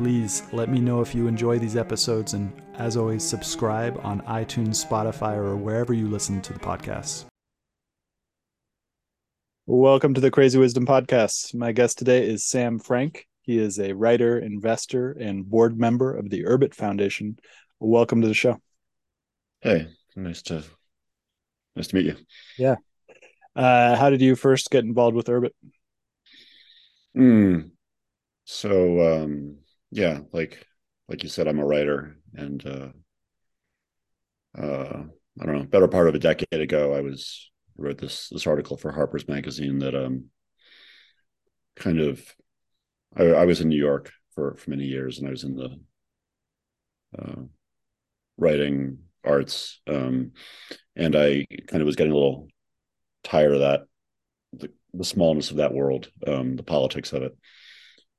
Please let me know if you enjoy these episodes, and as always, subscribe on iTunes, Spotify, or wherever you listen to the podcast. Welcome to the Crazy Wisdom Podcast. My guest today is Sam Frank. He is a writer, investor, and board member of the Urbit Foundation. Welcome to the show. Hey, nice to nice to meet you. Yeah. Uh, how did you first get involved with Urbit? Mm. So um, yeah, like like you said, I'm a writer, and uh, uh, I don't know. Better part of a decade ago, I was wrote this this article for Harper's Magazine that um kind of I, I was in New York for for many years, and I was in the uh, writing arts, um, and I kind of was getting a little tired of that the, the smallness of that world, um, the politics of it,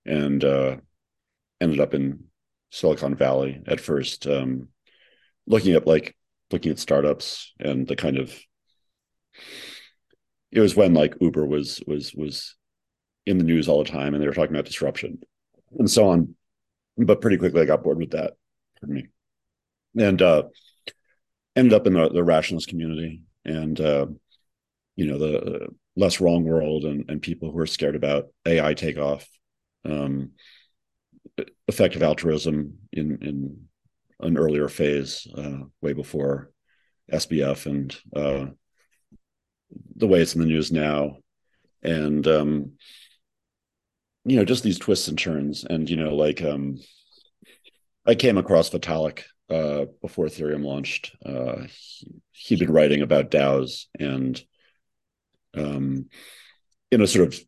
and uh, ended up in Silicon Valley at first, um, looking at like looking at startups and the kind of it was when like Uber was was was in the news all the time and they were talking about disruption and so on. But pretty quickly I got bored with that. Pardon me. And uh ended up in the, the rationalist community and uh you know the less wrong world and, and people who are scared about AI takeoff. Um effective altruism in in an earlier phase, uh, way before SBF and uh, the way it's in the news now, and um, you know just these twists and turns, and you know like um, I came across Vitalik uh, before Ethereum launched. Uh, he, had been writing about DAOs and um, in a sort of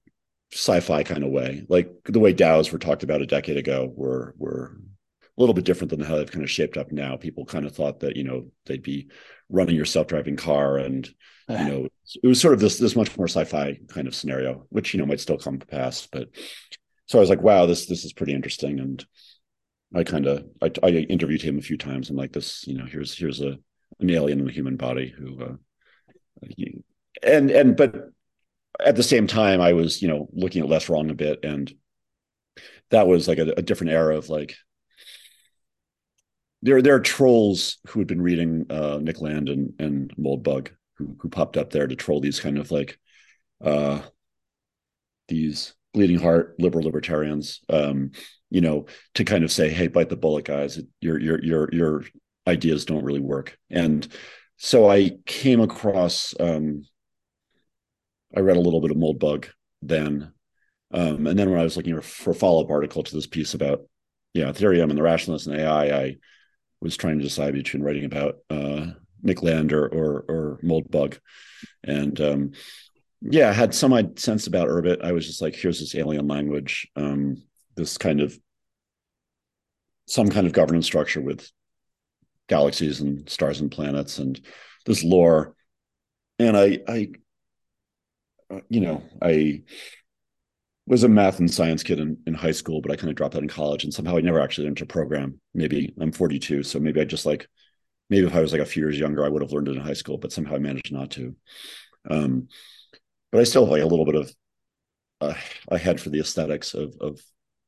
sci-fi kind of way. Like the way DAOs were talked about a decade ago were were a little bit different than how they've kind of shaped up now. People kind of thought that you know they'd be running your self-driving car, and you know it was sort of this this much more sci-fi kind of scenario, which you know might still come to pass. But so I was like, wow, this this is pretty interesting, and I kind of I, I, interviewed him a few times. I'm like, this you know here's here's a an alien in a human body who. Uh, he, and and but at the same time, I was, you know, looking at less wrong a bit, and that was like a, a different era of like there there are trolls who had been reading uh, Nick Land and, and Moldbug who who popped up there to troll these kind of like uh, these bleeding heart liberal libertarians, um, you know, to kind of say, hey, bite the bullet, guys. Your your your your ideas don't really work. And so I came across um, I read a little bit of Moldbug then. Um, and then when I was looking for a follow up article to this piece about yeah Ethereum and the rationalists and AI, I was trying to decide between writing about uh, Nick Land or or, or Moldbug, and um, yeah, I had some sense about Urbit. I was just like, here's this alien language, um, this kind of some kind of governance structure with galaxies and stars and planets and this lore. And I I you know, I was a math and science kid in, in high school, but I kind of dropped out in college and somehow I never actually learned to program. Maybe I'm 42. So maybe I just like, maybe if I was like a few years younger, I would have learned it in high school, but somehow I managed not to. Um, but I still have like a little bit of uh, a head for the aesthetics of, of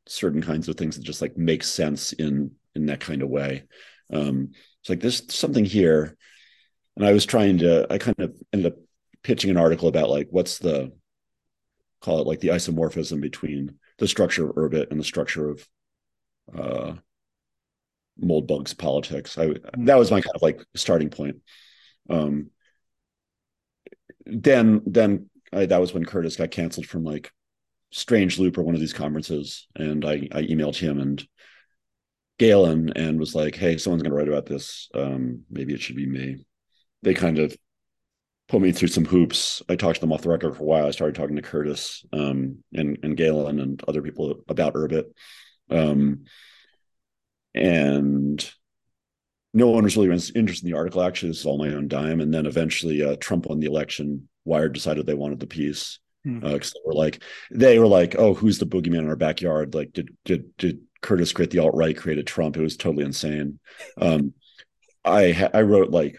certain kinds of things that just like make sense in, in that kind of way. Um, it's like there's something here. And I was trying to, I kind of ended up pitching an article about like what's the call it like the isomorphism between the structure of Urbit and the structure of uh, Moldbug's politics. I that was my kind of like starting point. Um, then then I, that was when Curtis got canceled from like Strange Loop or one of these conferences, and I I emailed him and Galen and was like, "Hey, someone's going to write about this. Um, maybe it should be me." They kind of put me through some hoops. I talked to them off the record for a while. I started talking to Curtis um, and and Galen and other people about Urbit, um, and no one was really interested in the article. Actually, this is all my own dime. And then eventually, uh, Trump won the election. Wired decided they wanted the piece because hmm. uh, they were like, they were like, oh, who's the boogeyman in our backyard? Like, did did did Curtis create the alt right, created Trump? It was totally insane. Um, I I wrote like,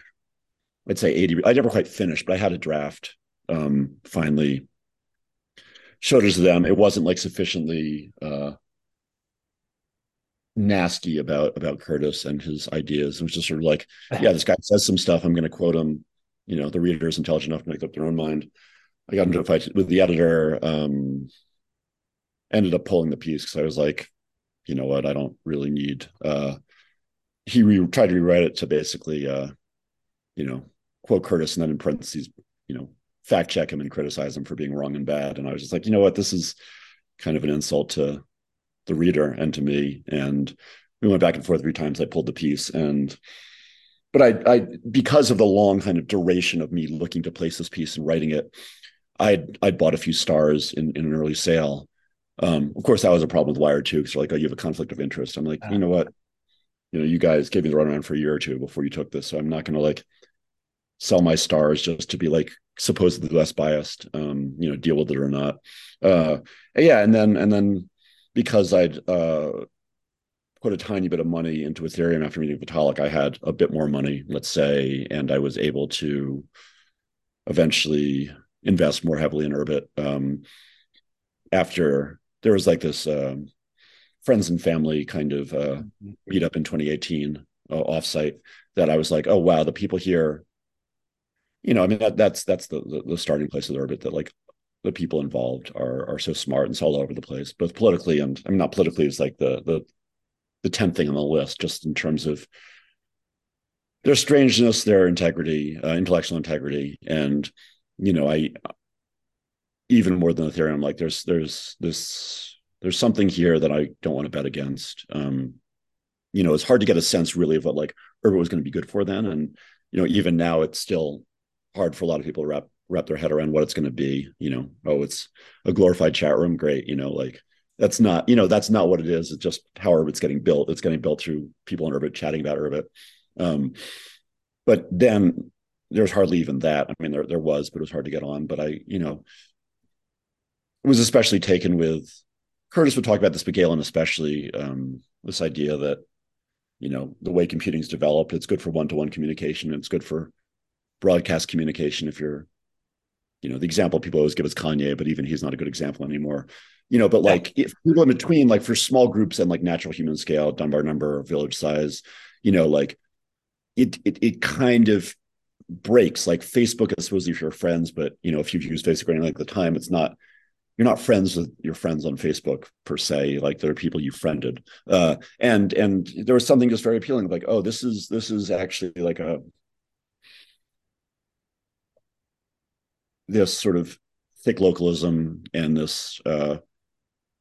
I'd say eighty. I never quite finished, but I had a draft. Um, finally, showed it to them. It wasn't like sufficiently. Uh, nasty about about Curtis and his ideas. It was just sort of like, yeah, this guy says some stuff. I'm going to quote him. You know, the reader is intelligent enough to make up their own mind. I got into a fight with the editor. Um, ended up pulling the piece because I was like, you know what, I don't really need. Uh, he re- tried to rewrite it to basically, uh, you know, quote Curtis and then in parentheses, you know, fact check him and criticize him for being wrong and bad. And I was just like, you know what, this is kind of an insult to the reader and to me. And we went back and forth three times. I pulled the piece and but I, I because of the long kind of duration of me looking to place this piece and writing it, I'd I'd bought a few stars in, in an early sale. Um, of course, that was a problem with Wired too, because they're like, oh, you have a conflict of interest. I'm like, you know what? You know, you guys gave me the runaround for a year or two before you took this, so I'm not going to like sell my stars just to be like supposedly less biased. Um, you know, deal with it or not. Uh, yeah, and then and then because I'd uh, put a tiny bit of money into Ethereum after meeting Vitalik, I had a bit more money, let's say, and I was able to eventually invest more heavily in Urbit. Um, after there was like this um, friends and family kind of uh, meetup in 2018 uh, offsite that I was like, oh wow, the people here, you know, I mean that that's that's the the, the starting place of the Urbit that like the people involved are are so smart and it's all over the place, both politically and I mean not politically is like the the the tenth thing on the list, just in terms of their strangeness, their integrity, uh, intellectual integrity, and you know, I even more than Ethereum, like there's there's this there's something here that I don't want to bet against. Um, you know, it's hard to get a sense really of what like Urbit was going to be good for then, and you know, even now it's still hard for a lot of people to wrap wrap their head around what it's going to be you know? Oh it's a glorified chat room great you know like that's not you know that's not what it is it's just how it's getting built it's getting built through people in urbit chatting about urbit um, but then there's hardly even that i mean there, there was but it was hard to get on but i you know it was especially taken with curtis would talk about this but galen especially um, this idea that you know the way computing's developed it's good for one-to-one communication and it's good for broadcast communication if you're you know the example people always give is kanye but even he's not a good example anymore. You know but like if people in between like for small groups and like natural human scale dunbar number village size you know like it it, it kind of breaks. Like facebook is supposedly for your friends but you know if you've used facebook any like the time it's not you're not friends with your friends on facebook per se. Like there are people you friended. Uh and and there was something just very appealing like oh this is this is actually like a this sort of thick localism and this uh,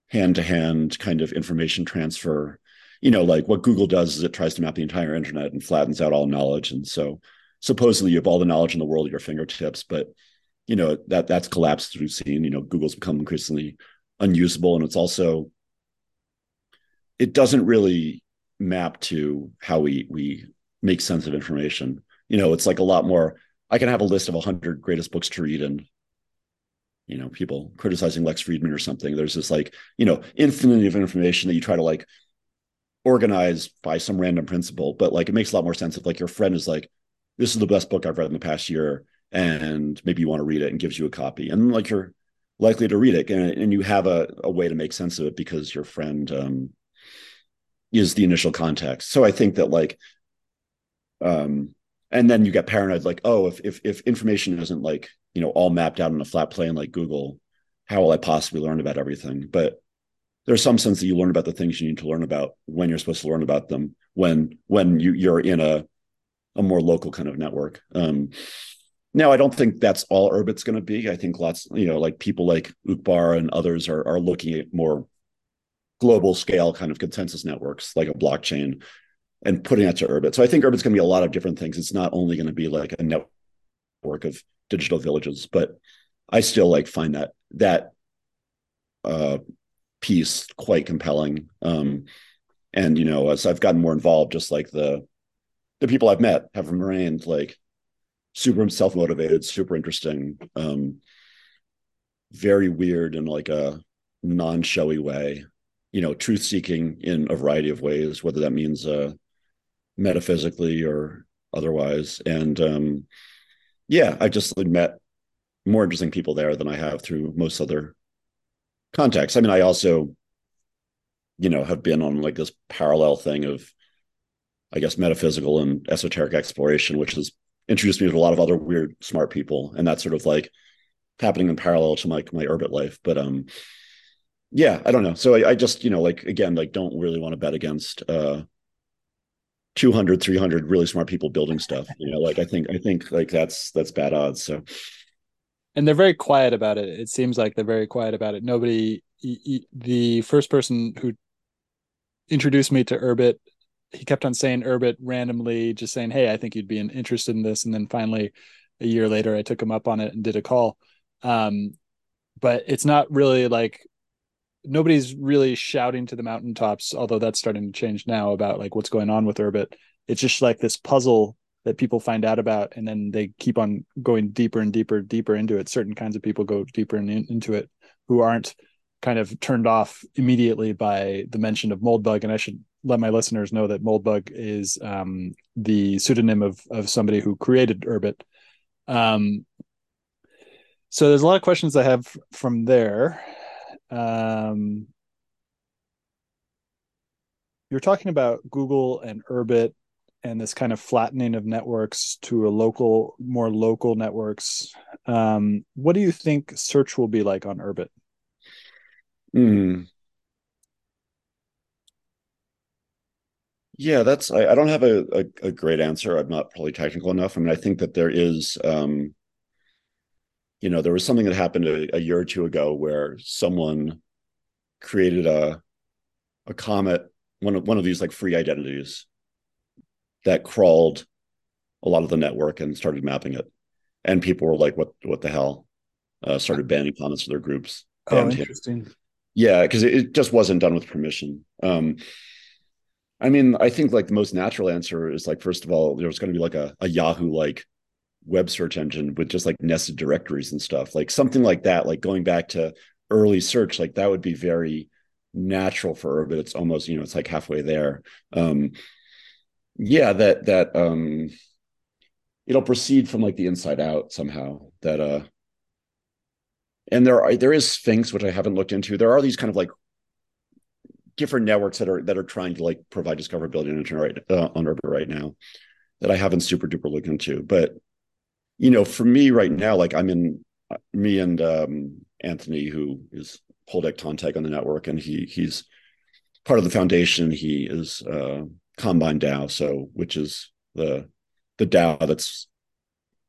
hand-to-hand kind of information transfer. You know like what google does is it tries to map the entire internet and flattens out all knowledge. And so supposedly you have all the knowledge in the world at your fingertips but you know that that's collapsed through seen you know google's become increasingly unusable. And it's also it doesn't really map to how we we make sense of information. You know it's like a lot more I can have a list of 100 greatest books to read and you know people criticizing Lex Fridman or something. There's this like you know infinity of information that you try to like organize by some random principle, but like it makes a lot more sense if like your friend is like, this is the best book I've read in the past year, and maybe you want to read it and gives you a copy, and like you're likely to read it, and, and you have a, a way to make sense of it because your friend um, is the initial context. So I think that like um and then you get paranoid like oh if if if information isn't like you know all mapped out on a flat plane like google how will i possibly learn about everything? But there's some sense that you learn about the things you need to learn about when you're supposed to learn about them when when you you're in a a more local kind of network. Um now i don't think that's all urbit's going to be. I think lots you know like people like uqbar and others are are looking at more global scale kind of consensus networks like a blockchain and putting that to Urbit. So I think Urbit's going to be a lot of different things. It's not only going to be like a network of digital villages, but I still like find that that uh, piece quite compelling. Um, and you know, as I've gotten more involved, just like the the people I've met have remained like super self-motivated, super interesting, um, very weird in like a non-showy way, you know, truth seeking in a variety of ways, whether that means uh metaphysically or otherwise. And um yeah, I just met more interesting people there than I have through most other contexts. I mean, I also, you know, have been on like this parallel thing of I guess, metaphysical and esoteric exploration, which has introduced me to a lot of other weird, smart people. And that's sort of like happening in parallel to my my Urbit life. But um yeah, I don't know. So I, I just, you know, like again, like don't really want to bet against uh 200 300 really smart people building stuff you know like i think i think like that's that's bad odds so and they're very quiet about it it seems like they're very quiet about it nobody the first person who introduced me to urbit he kept on saying Urbit randomly, just saying, "Hey, I think you'd be interested in this." And then finally, a year later, I took him up on it and did a call. Um, but it's not really like nobody's really shouting to the mountaintops, although that's starting to change now about like what's going on with Urbit. It's just like this puzzle that people find out about, and then they keep on going deeper and deeper, deeper into it. Certain kinds of people go deeper in, into it who aren't kind of turned off immediately by the mention of Moldbug. And I should let my listeners know that Moldbug is um, the pseudonym of of somebody who created Urbit. Um, so there's a lot of questions I have from there. Um, you're talking about Google and Urbit and this kind of flattening of networks to a local, more local networks. Um, what do you think search will be like on Urbit? Mm. Yeah, that's I, I don't have a, a, a, great answer. I'm not probably technical enough. I mean, I think that there is um, you know, there was something that happened a, a year or two ago where someone created a a comet, one of one of these like free identities that crawled a lot of the network and started mapping it. And people were like, what what the hell? Uh, started banning comments to their groups. Oh, interesting. Him. Yeah, because it, it, just wasn't done with permission. Um, I mean, I think like the most natural answer is like, first of all, there's going to be like a, a Yahoo like web search engine with just like nested directories and stuff, like something like that, like going back to early search, like that would be very natural for her, but it's almost, you know, it's like halfway there. Um, yeah, that, that, um, it'll proceed from like the inside out somehow that, uh, and there are, there is Sphinx, which I haven't looked into. There are these kind of like different networks that are that are trying to like provide discoverability on internet uh, on right now that I haven't super duper looked into. But you know, for me right now, like I'm in me and um, Anthony, who is Holdek Tontag on the network, and he he's part of the foundation. He is uh, Combine DAO, so which is the the DAO that's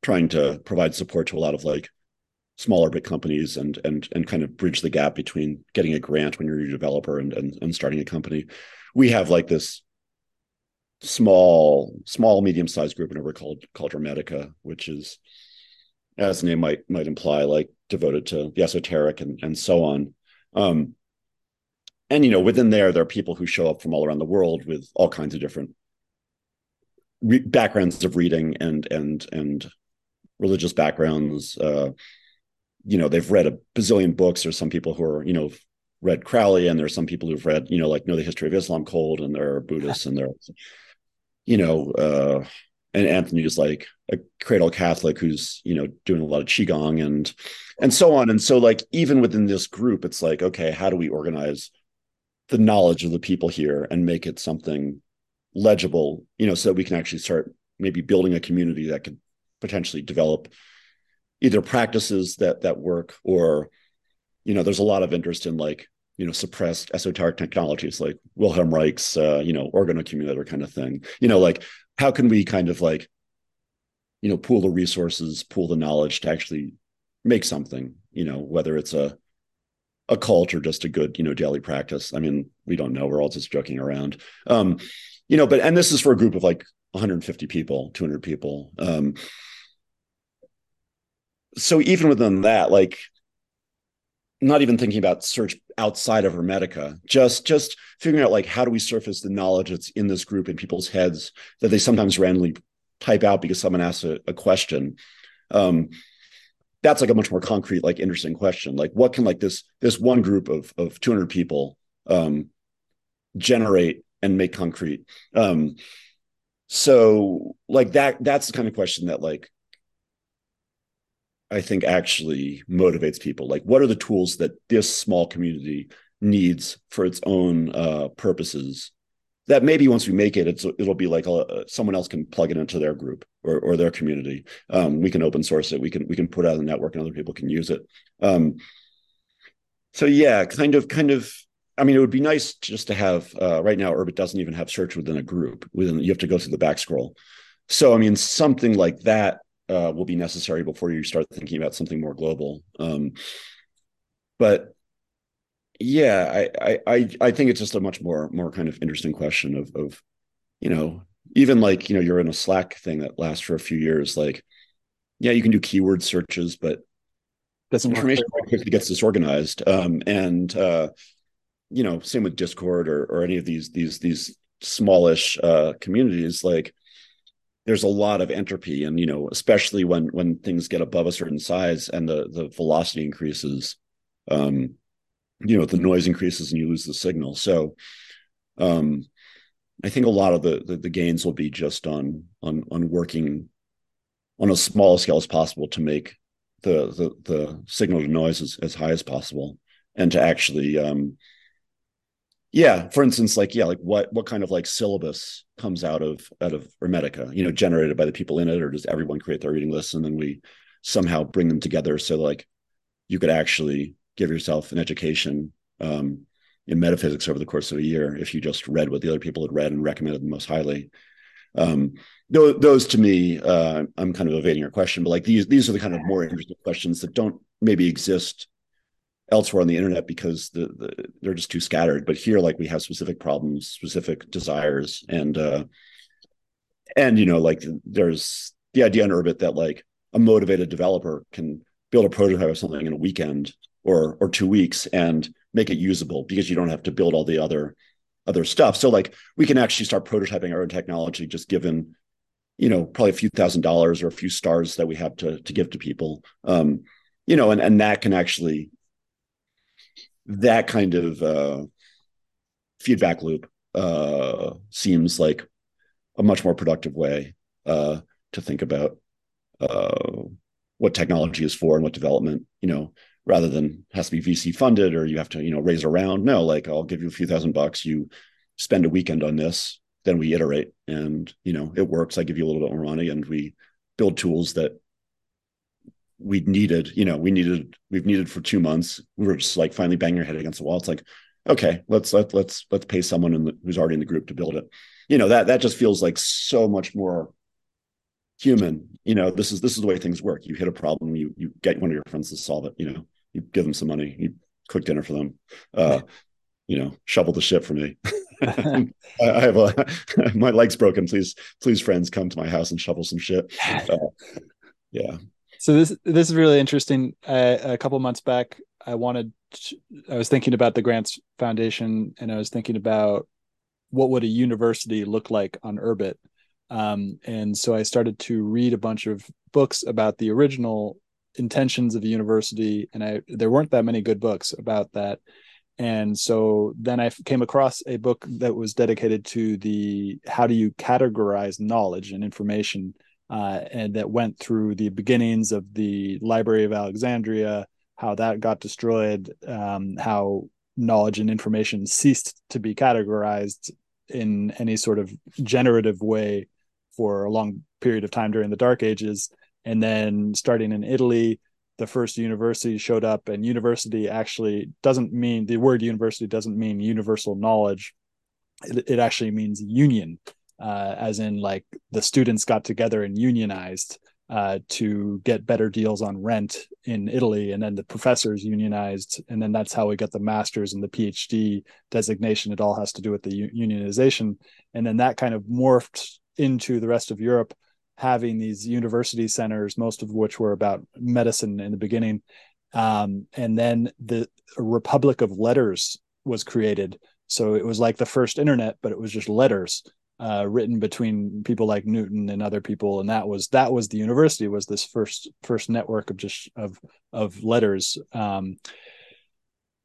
trying to provide support to a lot of like smaller bit companies and and and kind of bridge the gap between getting a grant when you're a developer and and, and starting a company. We have like this small small medium sized group in over called called Hermetica, which is as the name might might imply, like devoted to the esoteric and and so on. Um, and you know, within there, there are people who show up from all around the world with all kinds of different re- backgrounds of reading and and and religious backgrounds. Uh, you know they've read a bazillion books there's some people who are you know read crowley and there's some people who've read you know like know the history of islam cold and there are buddhists and there you know uh and anthony is like a cradle catholic who's you know doing a lot of qigong and and so on. And so like even within this group it's like okay how do we organize the knowledge of the people here and make it something legible you know so that we can actually start maybe building a community that could potentially develop either practices that that work or you know there's a lot of interest in like you know suppressed esoteric technologies like wilhelm reich's uh, you know orgone accumulator kind of thing. You know like how can we kind of like you know pool the resources pool the knowledge to actually make something you know whether it's a a cult or just a good you know daily practice? I mean we don't know. We're all just joking around. Um you know but and this is for a group of like 150 people 200 people. Um so even within that, like not even thinking about search outside of Hermetica, just just figuring out like how do we surface the knowledge that's in this group in people's heads that they sometimes randomly type out because someone asks a, a question. Um, that's like a much more concrete, like interesting question. Like what can like this this one group of of 200 people um, generate and make concrete? Um, so like that that's the kind of question that like I think actually motivates people. Like, what are the tools that this small community needs for its own uh, purposes? That maybe once we make it, it'll be like a, uh, someone else can plug it into their group or, or their community. Um, we can open source it. We can we can put out the network, and other people can use it. Um, so yeah, kind of kind of. I mean, it would be nice just to have. Uh, right now, Urbit doesn't even have search within a group. Within you have to go through the back scroll. So I mean, something like that uh, will be necessary before you start thinking about something more global. Um, but yeah, I, I I think it's just a much more more kind of interesting question of of you know even like you know you're in a Slack thing that lasts for a few years. Like, yeah, you can do keyword searches, but that's information quickly gets disorganized. Um, and uh, you know, same with Discord or or any of these these these smallish uh, communities. Like, there's a lot of entropy and you know especially when when things get above a certain size and the the velocity increases um you know the noise increases and you lose the signal. So um i think a lot of the, the the, gains will be just on on on working on as small a scale as possible to make the the the signal to noise as, as high as possible and to actually um yeah for instance like yeah like what what kind of like syllabus comes out of out of hermetica you know generated by the people in it or does everyone create their reading list and then we somehow bring them together? So like you could actually give yourself an education um, in metaphysics over the course of a year if you just read what the other people had read and recommended the most highly. Um, those, those to me uh, i'm kind of evading your question but like these these are the kind of more interesting questions that don't maybe exist elsewhere on the internet because the, the, they're just too scattered. But here, like we have specific problems, specific desires, and uh, and you know, like there's the idea in Urbit that like a motivated developer can build a prototype of something in a weekend or or two weeks and make it usable because you don't have to build all the other other stuff. So like we can actually start prototyping our own technology just given you know probably a few thousand dollars or a few stars that we have to to give to people um you know and and that can actually that kind of uh, feedback loop uh, seems like a much more productive way uh, to think about uh, what technology is for and what development, you know, rather than has to be VC funded or you have to, you know, raise around. No, like I'll give you a few thousand bucks. You spend a weekend on this, then we iterate and, you know, it works. I give you a little bit more money and we build tools that we needed, you know, we needed, we've needed for two months. We were just like finally banging our head against the wall. It's like, okay, let's let let's let's pay someone in the, who's already in the group to build it. You know, that that just feels like so much more human. You know, this is this is the way things work. You hit a problem, you you get one of your friends to solve it. You know, you give them some money, you cook dinner for them. Uh, you know, shovel the shit for me. I, I have a my leg's broken. Please, please, friends, come to my house and shovel some shit. Uh, yeah so this this is really interesting. Uh, a couple months back, I wanted to, I was thinking about the Grants Foundation, and I was thinking about what would a university look like on Urbit. Um, and so I started to read a bunch of books about the original intentions of a university, and I there weren't that many good books about that. And so then I came across a book that was dedicated to the how do you categorize knowledge and information uh, and that went through the beginnings of the Library of Alexandria, how that got destroyed, um, how knowledge and information ceased to be categorized in any sort of generative way for a long period of time during the Dark Ages. And then starting in Italy, the first university showed up, and university actually doesn't mean the word university doesn't mean universal knowledge. It, it actually means union uh, as in like the students got together and unionized uh, to get better deals on rent in Italy, and then the professors unionized, and then that's how we got the master's and the PhD designation. It all has to do with the unionization, and then that kind of morphed into the rest of Europe, having these university centers, most of which were about medicine in the beginning, um, and then the Republic of Letters was created. So it was like the first internet, but it was just letters uh, written between people like Newton and other people, and that was that was the university was this first first network of just of of letters, um,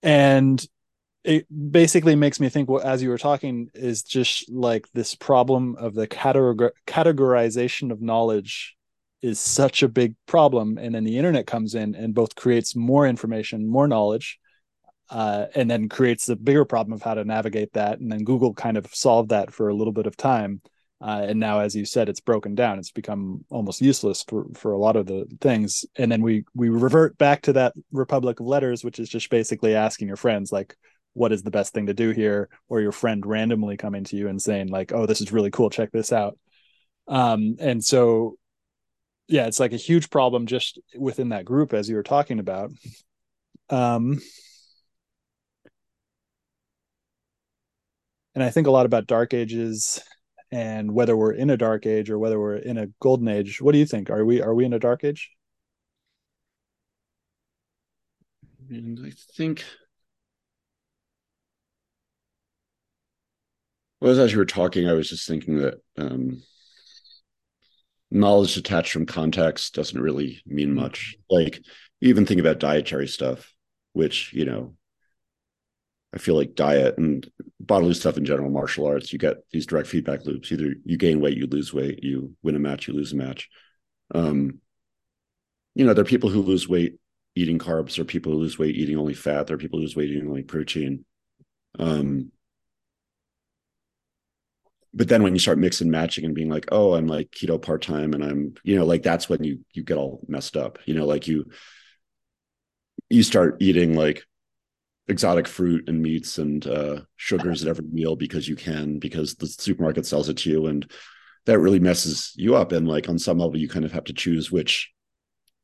and it basically makes me think what as you were talking is just like this problem of the categor- categorization of knowledge is such a big problem. And then the internet comes in and both creates more information more knowledge uh, and then creates the bigger problem of how to navigate that. And then google kind of solved that for a little bit of time uh, and now as you said it's broken down. It's become almost useless for, for a lot of the things. And then we we revert back to that republic of letters which is just basically asking your friends like what is the best thing to do here? Or your friend randomly coming to you and saying like oh this is really cool. Check this out. Um, and so yeah it's like a huge problem just within that group as you were talking about. Um, and i think a lot about dark ages and whether we're in a dark age or whether we're in a golden age. What do you think? Are we are we in a dark age? And i think well as you were talking i was just thinking that um knowledge detached from context doesn't really mean much. Like even think about dietary stuff, which, you know, I feel like diet and bodily stuff in general, martial arts, you get these direct feedback loops. Either you gain weight, you lose weight, you win a match, you lose a match. Um, you know, there are people who lose weight eating carbs, are people who lose weight eating only fat, there are people who lose weight eating only protein. Um, but then when you start mixing matching and being like oh i'm like keto part-time and i'm you know like that's when you you get all messed up you know like you you start eating like exotic fruit and meats and uh, sugars at every meal because you can because the supermarket sells it to you and that really messes you up and like on some level you kind of have to choose which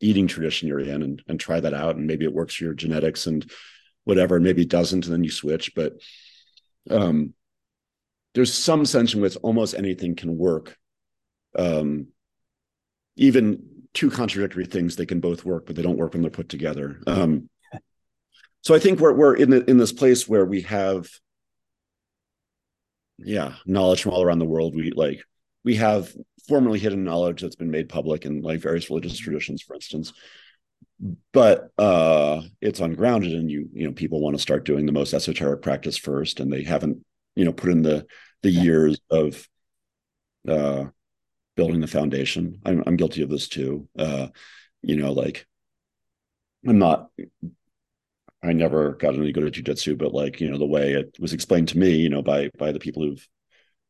eating tradition you're in and, and try that out and maybe it works for your genetics and whatever and maybe it doesn't and then you switch but um there's some sense in which almost anything can work. Um, even two contradictory things, they can both work, but they don't work when they're put together. Um, so I think we're we're in the, in this place where we have, yeah, knowledge from all around the world. We like we have formerly hidden knowledge that's been made public in like various religious traditions, for instance. But uh, it's ungrounded, and you you know people want to start doing the most esoteric practice first, and they haven't you know put in the the years of uh building the foundation i'm, I'm guilty of this too uh you know like i'm not i never got any good at jujitsu but like you know the way it was explained to me you know by by the people who've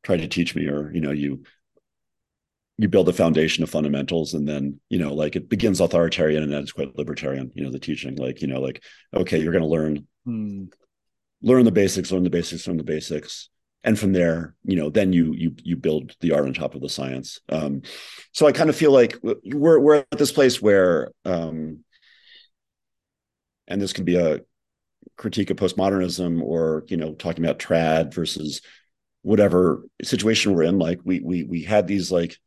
tried to teach me or you know you you build a foundation of fundamentals and then you know like it begins authoritarian and then it's quite libertarian you know the teaching like you know like okay you're going to learn hmm learn the basics, learn the basics, learn the basics. And from there, you know, then you you you build the art on top of the science. Um, so I kind of feel like we're we're at this place where, um, and this can be a critique of postmodernism, or you know, talking about trad versus whatever situation we're in. Like we we we had these like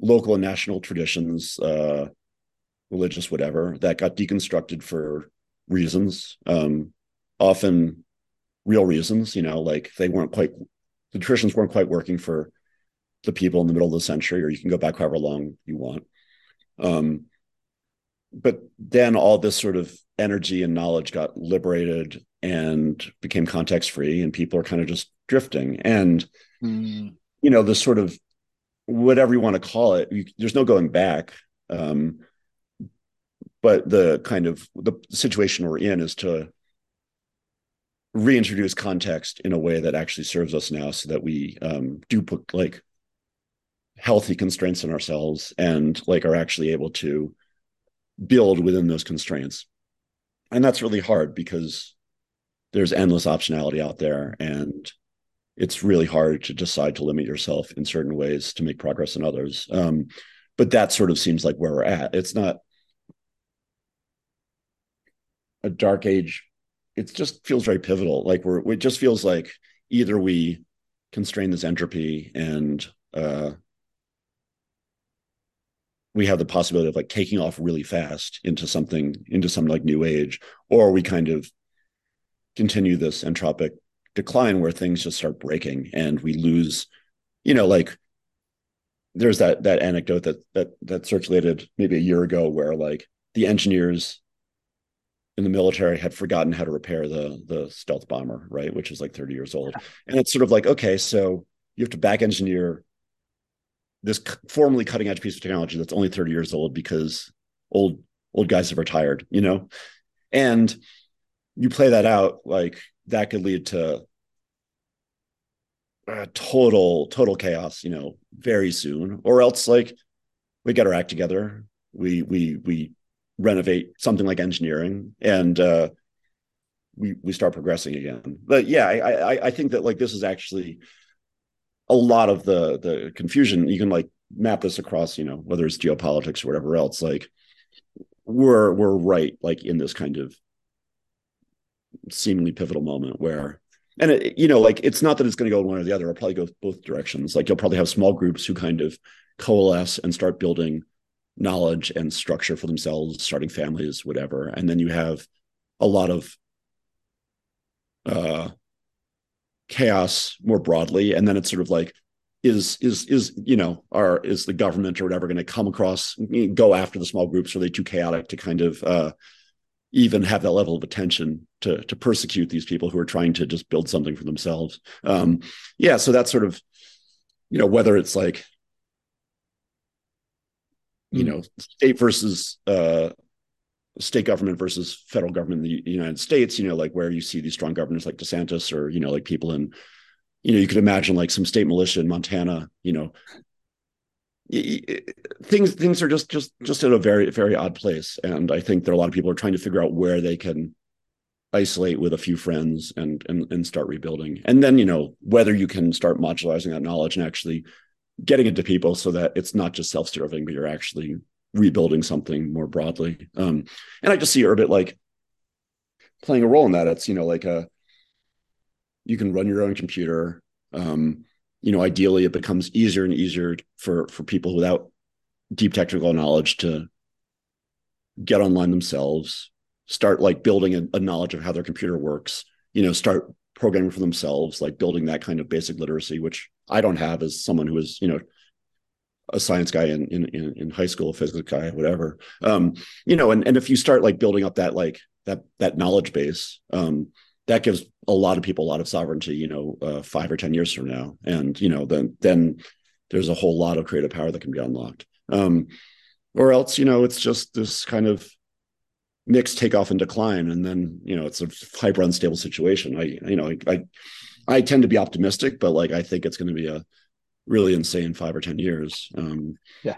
local and national traditions, uh, religious whatever, that got deconstructed for reasons. Um, often real reasons, you know, like they weren't quite, the traditions weren't quite working for the people in the middle of the century, or you can go back however long you want. Um, but then all this sort of energy and knowledge got liberated and became context free, and people are kind of just drifting. And, mm. you know, the sort of whatever you want to call it, you, there's no going back. Um, but the kind of the situation we're in is to reintroduce context in a way that actually serves us now so that we um, do put like healthy constraints on ourselves and like are actually able to build within those constraints. And that's really hard because there's endless optionality out there and it's really hard to decide to limit yourself in certain ways to make progress in others. Um, but that sort of seems like where we're at. It's not a dark age. It just feels very pivotal. Like we're it just feels like either we constrain this entropy and uh, we have the possibility of like taking off really fast into something into some like new age or we kind of continue this entropic decline where things just start breaking and we lose you know like there's that that anecdote that that that circulated maybe a year ago where like the engineers in the military had forgotten how to repair the the stealth bomber right which is like 30 years old. And it's sort of like okay so you have to back engineer this formerly cutting edge piece of technology that's only 30 years old because old old guys have retired you know? And you play that out like that could lead to uh, total total chaos you know very soon. Or else like we get our act together. We we we renovate something like engineering and uh we we start progressing again. But yeah i i i think that like this is actually a lot of the the confusion you can like map this across you know whether it's geopolitics or whatever else like we're we're right like in this kind of seemingly pivotal moment where and it, you know like it's not that it's going to go one or the other. It'll probably go both directions. Like you'll probably have small groups who kind of coalesce and start building knowledge and structure for themselves starting families whatever. And then you have a lot of uh chaos more broadly and then it's sort of like is is is you know are is the government or whatever going to come across go after the small groups are they too chaotic to kind of uh even have that level of attention to to persecute these people who are trying to just build something for themselves um yeah so that's sort of you know whether it's like you mm. know state versus uh state government versus federal government in the United States, you know, like where you see these strong governors like DeSantis or, you know, like people in, you know, you could imagine like some state militia in Montana, you know, things things are just just just in a very very odd place. And i think are a lot of people are trying to figure out where they can isolate with a few friends and and and start rebuilding. And then you know whether you can start modularizing that knowledge and actually getting it to people so that it's not just self-serving but you're actually rebuilding something more broadly. Um, and I just see Urbit like playing a role in that. It's you know like a you can run your own computer. Um, you know, ideally, it becomes easier and easier for for people without deep technical knowledge to get online themselves, start like building a, a knowledge of how their computer works. You know, start programming for themselves, like building that kind of basic literacy, which I don't have as someone who is you know a science guy in in in high school, a physics guy, whatever. Um, you know, and and if you start like building up that like that that knowledge base, um, that gives a lot of people a lot of sovereignty. You know, uh, five or ten years from now, and you know, then then there's a whole lot of creative power that can be unlocked. Um, or else, you know, it's just this kind of mixed takeoff and decline, and then you know, it's a hyper unstable situation. I you know, I I, I tend to be optimistic, but like I think it's going to be a really insane five or ten years. Um, yeah,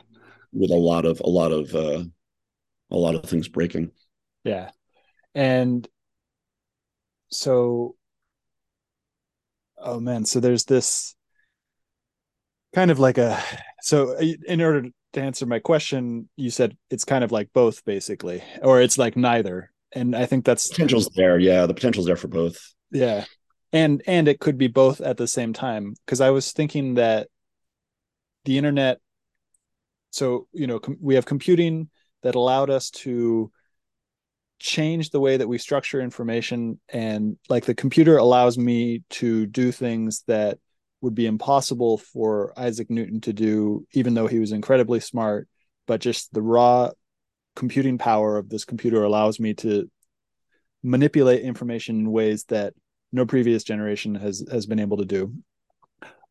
with a lot of a lot of uh, a lot of things breaking. Yeah, and so, oh man, so there's this kind of like a so in order to answer my question, you said it's kind of like both, basically, or it's like neither. And I think that's potential's there. Yeah, the potential's there for both. Yeah, and and it could be both at the same time because I was thinking that the internet. So you know com- we have computing that allowed us to change the way that we structure information. And like the computer allows me to do things that would be impossible for Isaac Newton to do even though he was incredibly smart. But just the raw computing power of this computer allows me to manipulate information in ways that no previous generation has has been able to do.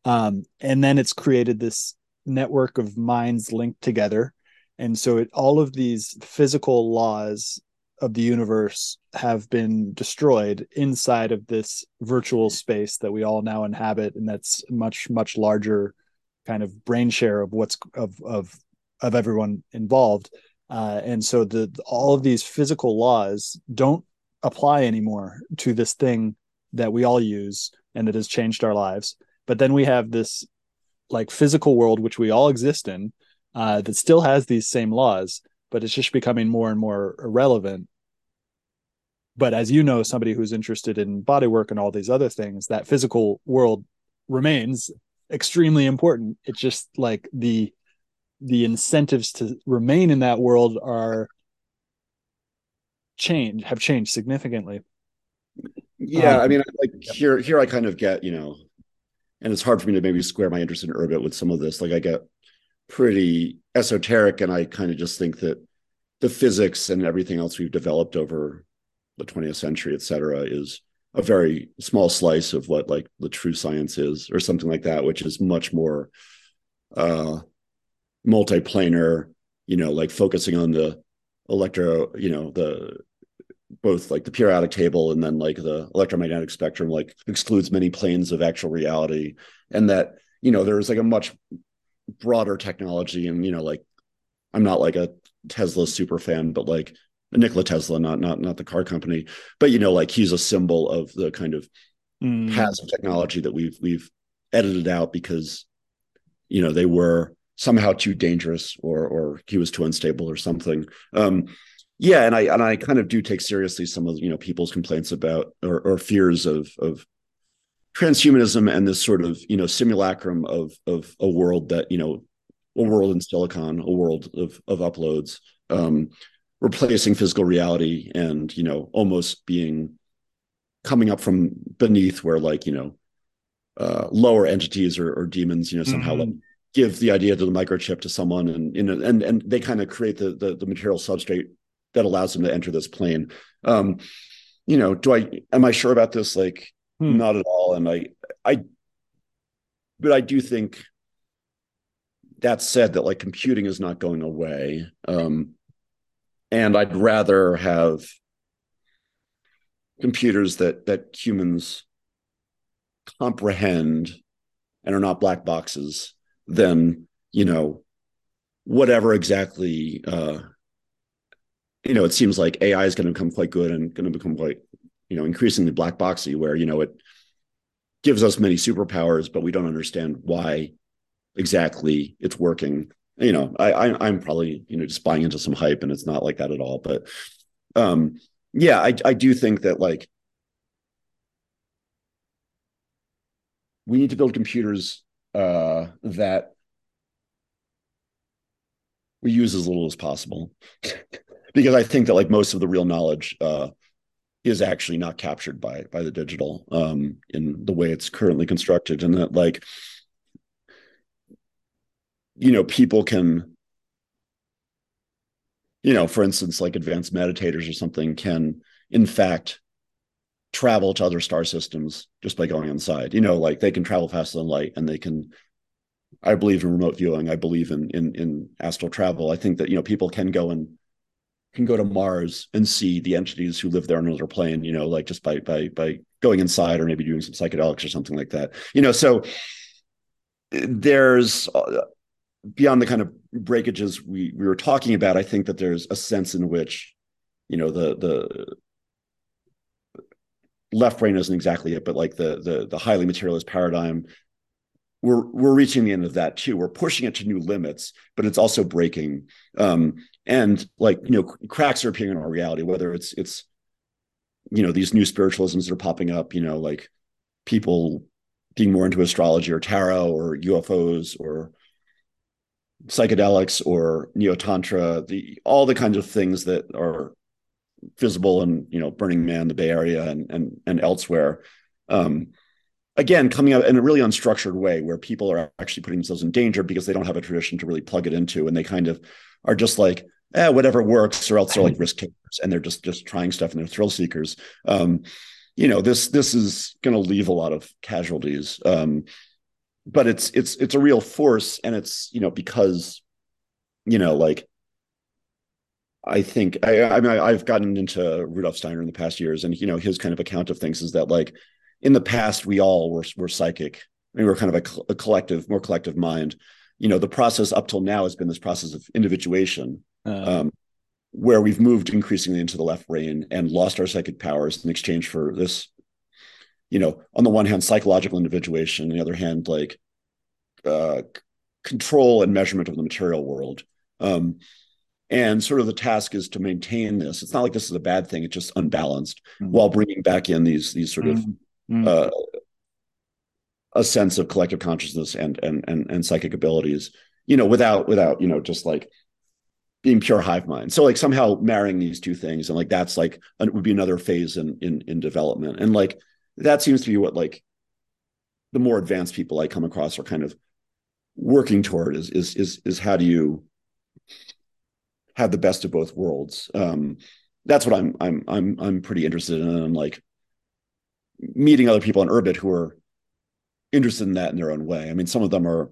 Um, and then it's created this network of minds linked together. And so it, all of these physical laws of the universe have been destroyed inside of this virtual space that we all now inhabit. And that's much much larger kind of brain share of what's of of of everyone involved. Uh, and so the all of these physical laws don't apply anymore to this thing that we all use and that has changed our lives. But then we have this like physical world which we all exist in uh, that still has these same laws but it's just becoming more and more irrelevant. But as you know somebody who's interested in body work and all these other things that physical world remains extremely important. It's just like the the incentives to remain in that world are change have changed significantly. Yeah, um, I mean, like here, here I kind of get, you know, and it's hard for me to maybe square my interest in Urbit with some of this. Like I get pretty esoteric, and I kind of just think that the physics and everything else we've developed over the 20th century, et cetera, is a very small slice of what like the true science is, or something like that, which is much more uh multiplanar, you know, like focusing on the electro, you know, the both like the periodic table and then like the electromagnetic spectrum like excludes many planes of actual reality. And that you know there's like a much broader technology and you know like i'm not like a tesla super fan but like nikola tesla not not not the car company. But you know like he's a symbol of the kind of mm. paths of technology that we've we've edited out because you know they were somehow too dangerous or or he was too unstable or something. Um yeah and i and i kind of do take seriously some of you know people's complaints about or, or fears of of transhumanism and this sort of you know simulacrum of of a world that you know a world in silicon a world of of uploads um replacing physical reality and you know almost being coming up from beneath where like you know uh lower entities or, or demons you know somehow mm-hmm. like give the idea to the microchip to someone and you know and and they kind of create the, the the material substrate that allows them to enter this plane. Um, you know, do I am I sure about this? Like, hmm. not at all. And I I but I do think that said that like computing is not going away. Um, and I'd rather have computers that that humans comprehend and are not black boxes than you know whatever exactly uh, you know, it seems like AI is going to become quite good and going to become quite, you know, increasingly black boxy, where you know it gives us many superpowers, but we don't understand why exactly it's working. You know, I, I I'm probably you know just buying into some hype, and it's not like that at all. But um, yeah, I I do think that like we need to build computers uh, that we use as little as possible. because I think that like most of the real knowledge uh, is actually not captured by by the digital um, in the way it's currently constructed, and that like you know people can you know for instance like advanced meditators or something can in fact travel to other star systems just by going inside. You know like they can travel faster than light and they can i believe in remote viewing. I believe in in in astral travel. I think that you know people can go and can go to Mars and see the entities who live there on another plane, you know, like just by by by going inside or maybe doing some psychedelics or something like that. You know, so there's uh, beyond the kind of breakages we we were talking about, I think that there's a sense in which, you know, the the left brain isn't exactly it, but like the the the highly materialist paradigm we're we're reaching the end of that too. We're pushing it to new limits, but it's also breaking. Um, and like you know, cracks are appearing in our reality. Whether it's it's you know these new spiritualisms that are popping up. You know, like people being more into astrology or tarot or UFOs or psychedelics or neo tantra. The all the kinds of things that are visible in you know Burning Man, the Bay Area, and and and elsewhere. Um, again coming out in a really unstructured way where people are actually putting themselves in danger because they don't have a tradition to really plug it into and they kind of are just like eh, whatever works or else they're like risk takers and they're just just trying stuff and they're thrill seekers um, you know this this is going to leave a lot of casualties um, but it's it's it's a real force and it's you know because you know like I think I, I mean I, have gotten into Rudolf Steiner in the past years, and you know his kind of account of things is that like in the past we all were were psychic. we were kind of a, a, collective, more collective mind. You know, the process up till now has been this process of individuation, um, where we've moved increasingly into the left brain and lost our psychic powers in exchange for this. You know, on the one hand, psychological individuation, on the other hand, like uh, control and measurement of the material world. Um, and sort of the task is to maintain this. It's not like this is a bad thing; it's just unbalanced, mm-hmm. while bringing back in these these sort mm-hmm. of mm. uh, a sense of collective consciousness and, and and and psychic abilities you know, without without you know just like being pure hive mind. So like somehow marrying these two things and like that's like it would be another phase in in in development. And like that seems to be what like the more advanced people I come across are kind of working toward is is is is how do you have the best of both worlds. Um, that's what I'm I'm I'm I'm pretty interested in. And I'm like meeting other people on Urbit who are interested in that in their own way. I mean, some of them are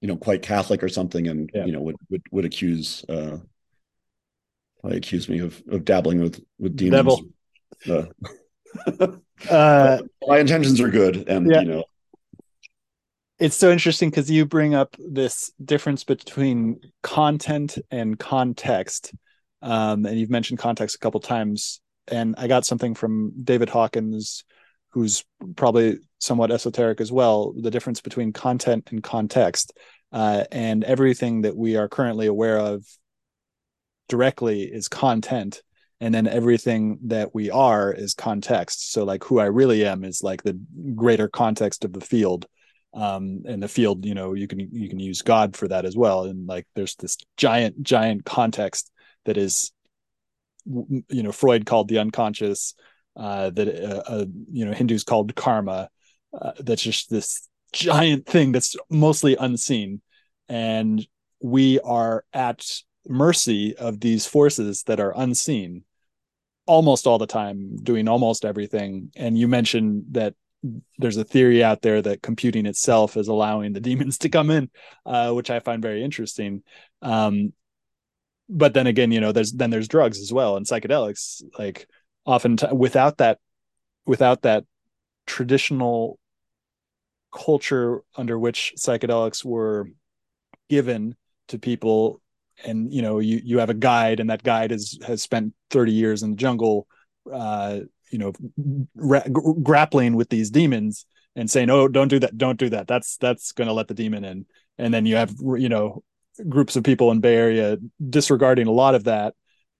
you know quite Catholic or something, and yeah. you know would would would accuse uh, accuse me of of dabbling with with demons. Uh, uh, my intentions are good, and yeah. you know. It's so interesting because you bring up this difference between content and context, um, and you've mentioned context a couple times. And I got something from David Hawkins, who's probably somewhat esoteric as well. The difference between content and context, uh, and everything that we are currently aware of directly is content and then everything that we are is context. So like who i really am is like the greater context of the field. Um and the field you know you can you can use god for that as well. And like there's this giant giant context that is you know freud called the unconscious uh that uh, uh you know hindus called karma uh, that's just this giant thing that's mostly unseen. And we are at mercy of these forces that are unseen almost all the time doing almost everything. And you mentioned that there's a theory out there that computing itself is allowing the demons to come in uh, which i find very interesting. Um, but then again you know there's then there's drugs as well and psychedelics like often t- without that without that traditional culture under which psychedelics were given to people. And you know you you have a guide and that guide has has spent 30 years in the jungle uh you know ra- grappling with these demons and saying oh don't do that don't do that. That's that's going to let the demon in. And then you have you know groups of people in bay area disregarding a lot of that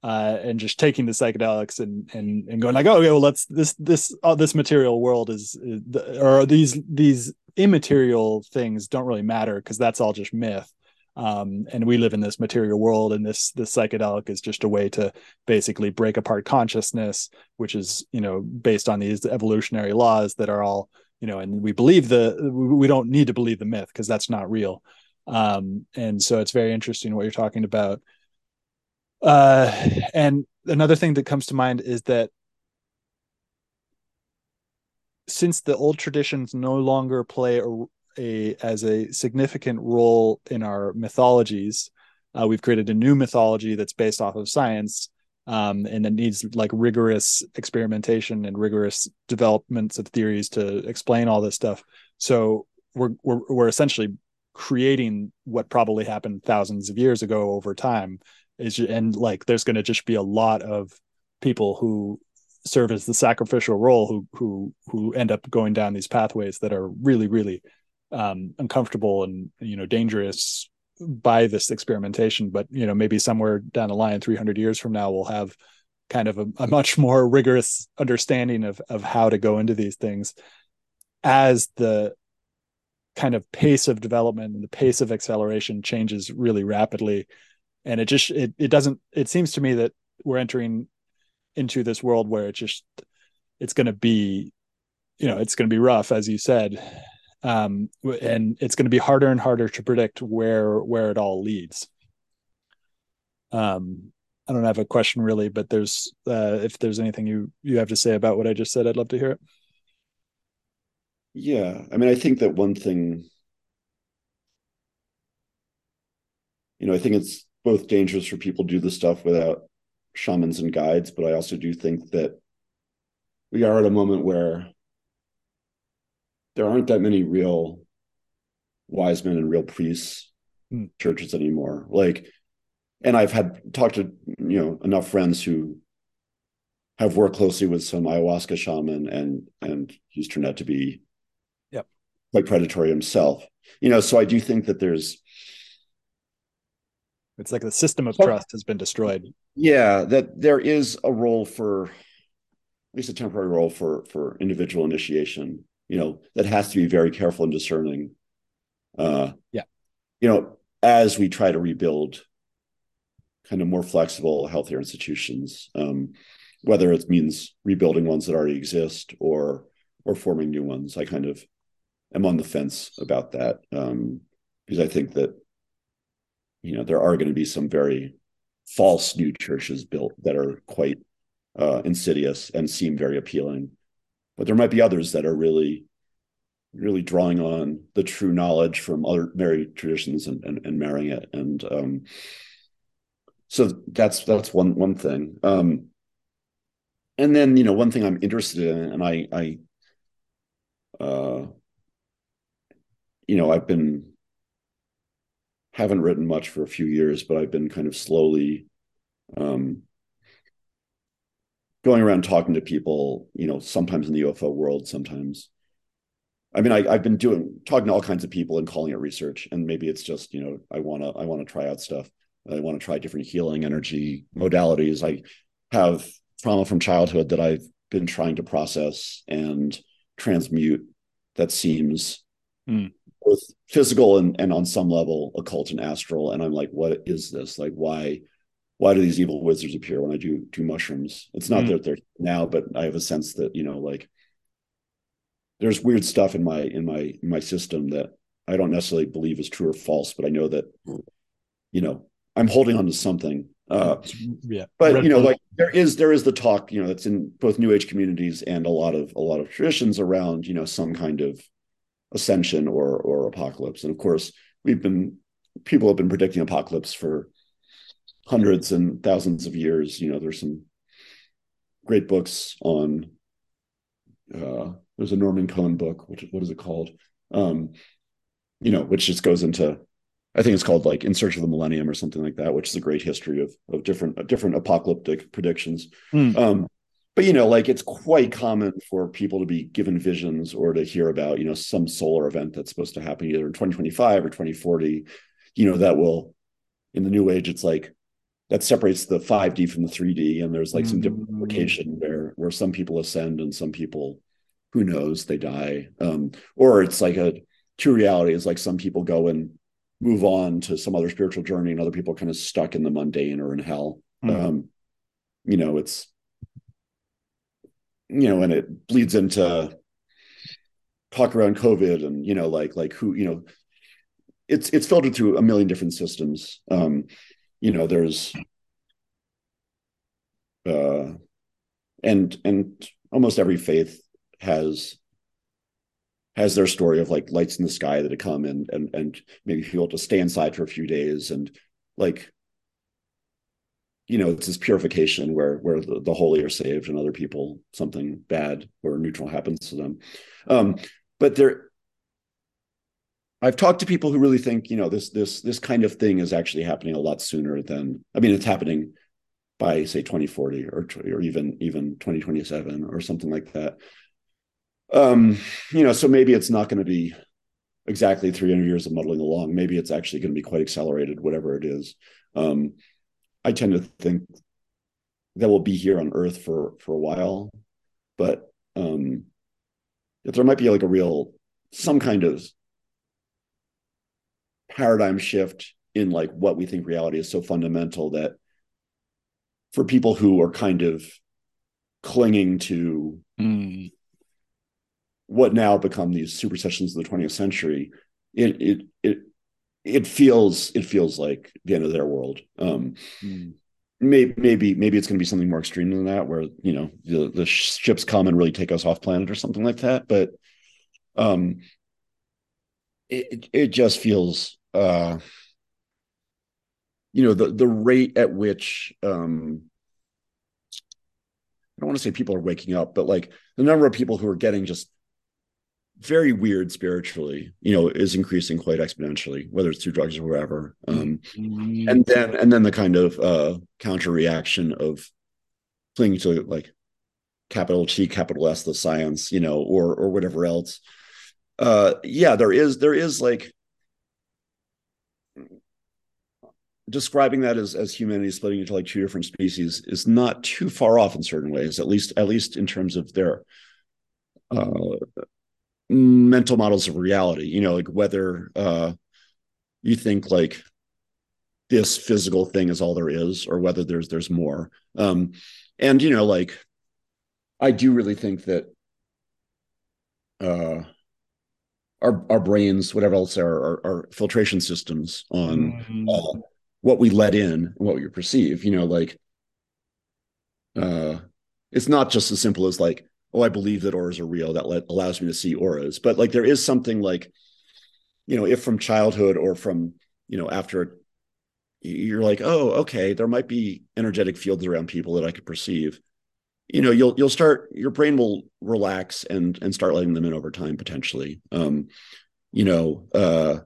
uh, and just taking the psychedelics and and and going like oh yeah well let's this this uh, this material world is, is or these these immaterial things don't really matter because that's all just myth. Um, and we live in this material world and this this psychedelic is just a way to basically break apart consciousness which is you know based on these evolutionary laws that are all you know and we believe the we don't need to believe the myth because that's not real. Um, and so it's very interesting what you're talking about uh, and another thing that comes to mind is that since the old traditions no longer play a, a as a significant role in our mythologies. Uh, we've created a new mythology that's based off of science, um, and it needs like rigorous experimentation and rigorous developments of theories to explain all this stuff. So we're we're, we're essentially creating what probably happened thousands of years ago over time. Is and like there's going to just be a lot of people who serve as the sacrificial role who who who end up going down these pathways that are really really um, uncomfortable and you know dangerous by this experimentation. But you know maybe somewhere down the line 300 years from now we'll have kind of a, a much more rigorous understanding of of how to go into these things. As the kind of pace of development and the pace of acceleration changes really rapidly and it just it, it doesn't it seems to me that we're entering into this world where it just it's going to be you know it's going to be rough as you said um, and it's going to be harder and harder to predict where where it all leads. Um, I don't have a question really, but there's uh, if there's anything you you have to say about what I just said, I'd love to hear it. Yeah, I mean, I think that one thing, you know, I think it's both dangerous for people to do the stuff without shamans and guides, but I also do think that we are at a moment where there aren't that many real wise men and real priests mm. churches anymore. Like, and I've had talked to you know enough friends who have worked closely with some ayahuasca shaman, and and he's turned out to be yep. quite predatory himself. You know, so I do think that there's it's like the system of trust has been destroyed. Yeah, that there is a role for at least a temporary role for for individual initiation you know that has to be very careful and discerning Uh, yeah, you know, as we try to rebuild kind of more flexible, healthier institutions, um, whether it means rebuilding ones that already exist or or forming new ones. I kind of am on the fence about that um, because I think that you know there are going to be some very false new churches built that are quite uh, insidious and seem very appealing, but there might be others that are really really drawing on the true knowledge from other married traditions and, and, and marrying it. And um, so that's that's one one thing. Um, and then you know one thing i'm interested in and i i uh you know i've been haven't written much for a few years but i've been kind of slowly um going around talking to people you know sometimes in the ufo world sometimes. I mean I, i've been doing talking to all kinds of people and calling it research and maybe it's just you know i want to i want to try out stuff. I want to try different healing energy modalities. I have trauma from childhood that I've been trying to process and transmute that seems mm. Both physical and, and on some level occult and astral. And I'm like, what is this? Like, why why do these evil wizards appear when I do do mushrooms? It's not mm. that they're now, but I have a sense that, you know, like there's weird stuff in my in my in my system that I don't necessarily believe is true or false, but I know that, you know, I'm holding on to something uh, yeah, but Red you know, like there is there is the talk, you know, that's in both New Age communities and a lot of a lot of traditions around, you know, some kind of ascension or or apocalypse. And of course, we've been people have been predicting apocalypse for hundreds and thousands of years. You know, there's some great books on. Uh, there's a Norman Cohn book, which what is it called? Um, you know, which just goes into I think it's called like In Search of the Millennium or something like that, which is a great history of of different of different apocalyptic predictions. Mm. Um, but you know, like it's quite common for people to be given visions or to hear about you know some solar event that's supposed to happen either in 2025 or 2040. You know that will in the new age, it's like that separates the 5D from the 3D, and there's like mm. some duplication where where some people ascend and some people, who knows, they die. Um, or it's like a true reality is like some people go and move on to some other spiritual journey and other people kind of stuck in the mundane or in hell mm-hmm. um you know it's you know and it bleeds into talk around covid and you know like like who you know it's it's filtered through a million different systems. Um you know there's uh and and almost every faith has has their story of like lights in the sky that have come and and and maybe people to stay inside for a few days and like you know it's this purification where where the, the holy are saved and other people something bad or neutral happens to them um but there I've talked to people who really think, you know, this this this kind of thing is actually happening a lot sooner than I mean, it's happening by say 2040 or or even even 2027 or something like that um, you know, so maybe it's not going to be exactly 300 years of muddling along. Maybe it's actually going to be quite accelerated, whatever it is. Um, I tend to think that we'll be here on Earth for for a while, but um, if there might be like a real some kind of paradigm shift in like what we think reality is so fundamental that for people who are kind of clinging to mm what now become these supersessions of the 20th century, it it it it feels it feels like the end of their world. Um, mm. Maybe maybe maybe it's going to be something more extreme than that, where you know the the ships come and really take us off planet or something like that. But um, it it just feels uh, you know the the rate at which um, I don't want to say people are waking up, but like the number of people who are getting just very weird spiritually, you know, is increasing quite exponentially, whether it's through drugs or whatever. Um, mm-hmm. And then and then the kind of uh, counter reaction of clinging to like capital T, capital S, the science, you know, or or whatever else. Uh, yeah, there is there is like describing that as as humanity splitting into like two different species is not too far off in certain ways, at least at least in terms of their uh, mental models of reality you know like whether uh you think like this physical thing is all there is or whether there's there's more um and you know like i do really think that uh our our brains whatever else are our, our filtration systems on mm-hmm. uh, what we let in and what we perceive you know like uh it's not just as simple as like oh i believe that auras are real that let, allows me to see auras. But like there is something like you know if from childhood or from you know after you're like oh okay there might be energetic fields around people that i could perceive. You know you'll you'll start your brain will relax and and start letting them in over time potentially. Um you know uh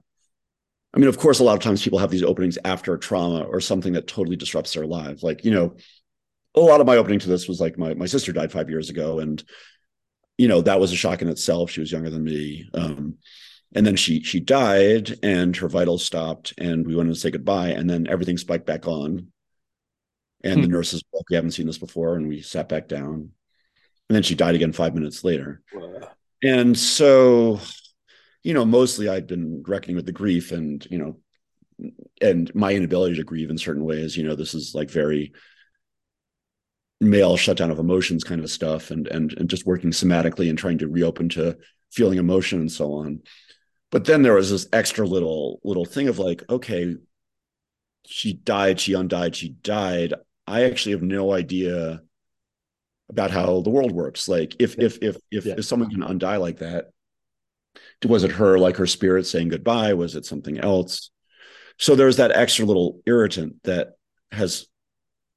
i mean of course a lot of times people have these openings after trauma or something that totally disrupts their lives. Like you know a lot of my opening to this was like my my sister died 5 years ago and you know that was a shock in itself. She was younger than me. Um and then she she died and her vitals stopped and we wanted to say goodbye and then everything spiked back on. And hmm. the nurses like, we haven't seen this before and we sat back down. And then she died again five minutes later. Wow. and so you know mostly i'd been reckoning with the grief and you know and my inability to grieve in certain ways. You know this is like very male shutdown of emotions kind of stuff and and and just working somatically and trying to reopen to feeling emotion and so on. But then there was this extra little little thing of like okay she died she undied she died. I actually have no idea about how the world works. Like if if if if, yeah. if someone can undie like that was it her like her spirit saying goodbye? Was it something else? So there's that extra little irritant that has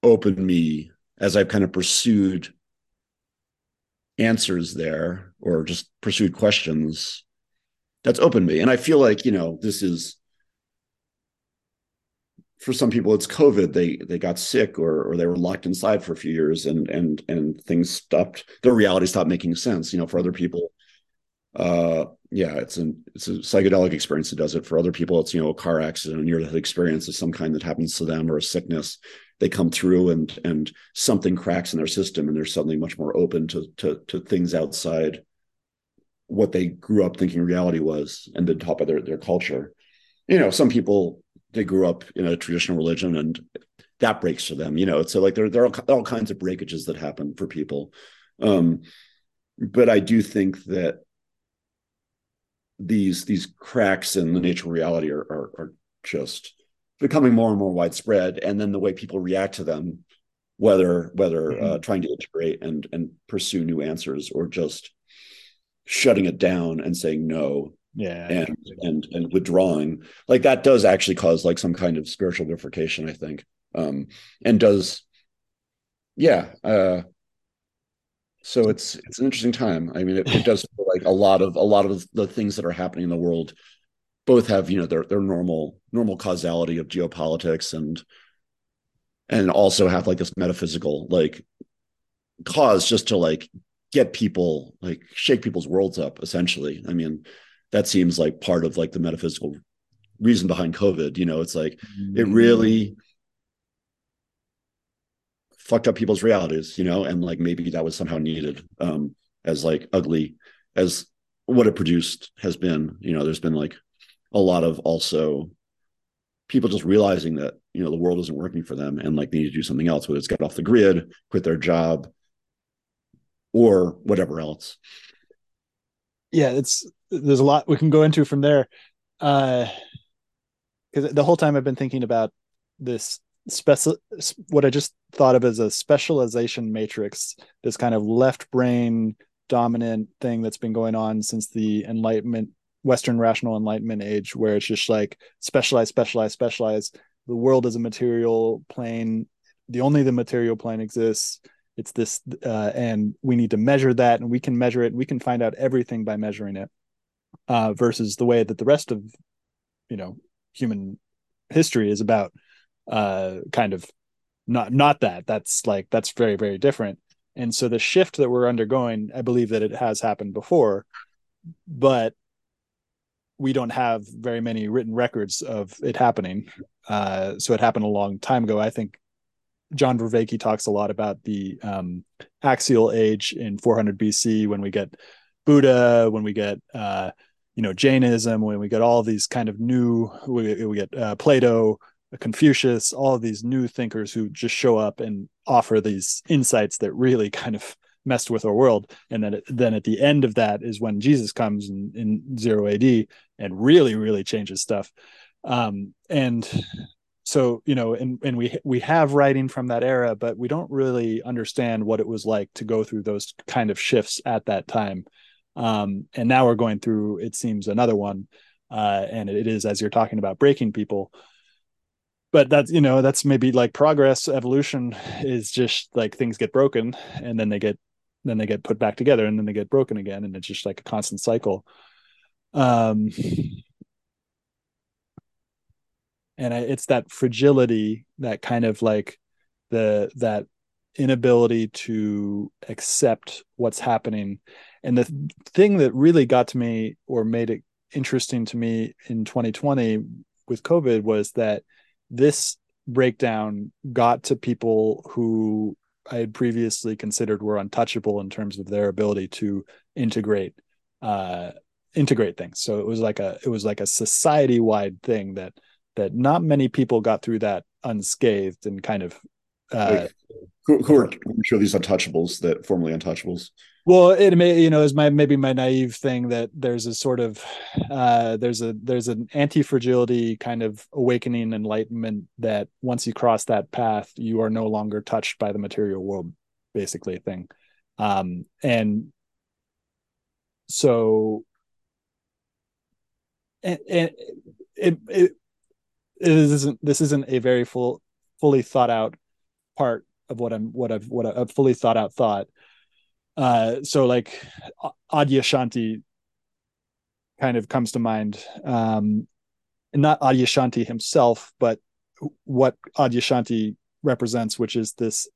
opened me as i've kind of pursued answers there or just pursued questions that's opened me. And i feel like you know this is for some people it's covid. They they got sick or or they were locked inside for a few years and and and things stopped their reality stopped making sense. You know for other people uh yeah it's an it's a psychedelic experience that does it. For other people it's you know a car accident a near death experience of some kind that happens to them or a sickness they come through and and something cracks in their system and they're suddenly much more open to to to things outside what they grew up thinking reality was and then top of their, their culture. You know, some people they grew up in a traditional religion and that breaks for them, you know. So like there, there are all, all kinds of breakages that happen for people. Um, but I do think that these these cracks in the nature of reality are, are, are just becoming more and more widespread. And then the way people react to them, whether whether mm-hmm. uh, trying to integrate and and pursue new answers or just shutting it down and saying no yeah and and and withdrawing like that does actually cause like some kind of spiritual bifurcation i think um and does yeah uh so it's it's an interesting time i mean it, it does feel like a lot of a lot of the things that are happening in the world both have you know their their normal normal causality of geopolitics and and also have like this metaphysical like cause just to like get people like shake people's worlds up essentially. I mean that seems like part of like the metaphysical reason behind covid you know? It's like mm-hmm. it really fucked up people's realities you know? And like maybe that was somehow needed um as like ugly as what it produced has been you know? There's been like a lot of also people just realizing that you know the world isn't working for them and like they need to do something else whether it's get off the grid quit their job or whatever else. Yeah, it's there's a lot we can go into from there. Uh because the whole time I've been thinking about this special what I just thought of as a specialization matrix, this kind of left brain dominant thing that's been going on since the enlightenment western rational enlightenment age where it's just like specialize specialize specialize. The world is a material plane. The only the material plane exists. It's this uh, and we need to measure that and we can measure it we can find out everything by measuring it uh, versus the way that the rest of you know human history is about uh, kind of not not that. That's like that's very very different. And so the shift that we're undergoing i believe that it has happened before but we don't have very many written records of it happening. Uh, so it happened a long time ago. I think John Vervaeke talks a lot about the um, axial age in 400 BC when we get Buddha, when we get uh, you know Jainism, when we get all these kind of new, we, we get uh, Plato, Confucius, all these new thinkers who just show up and offer these insights that really kind of messed with our world. And then, then at the end of that is when Jesus comes in, in zero AD and really, really changes stuff. Um, and so, you know, and, and we, we have writing from that era, but we don't really understand what it was like to go through those kind of shifts at that time. Um, and now we're going through, it seems another one. Uh, and it is, as you're talking about breaking people, but that's you know that's maybe like progress evolution is just like things get broken and then they get then they get put back together and then they get broken again and it's just like a constant cycle. Um and it's that fragility that kind of like the that inability to accept what's happening. And the thing that really got to me or made it interesting to me in 2020 with covid was that this breakdown got to people who I had previously considered were untouchable in terms of their ability to integrate uh, integrate things. So it was like a it was like a society wide thing that that not many people got through that unscathed and kind of uh, who, who are sure these untouchables that formerly untouchables? Well it may you know is my maybe my naive thing that there's a sort of uh there's a there's an anti-fragility kind of awakening enlightenment that once you cross that path you are no longer touched by the material world basically thing. Um and so and, and it, it it isn't this isn't a very full fully thought out part of what I'm what I've what a fully thought out thought uh, so like Adyashanti kind of comes to mind. Um, not Adyashanti himself, but what Adyashanti represents, which is this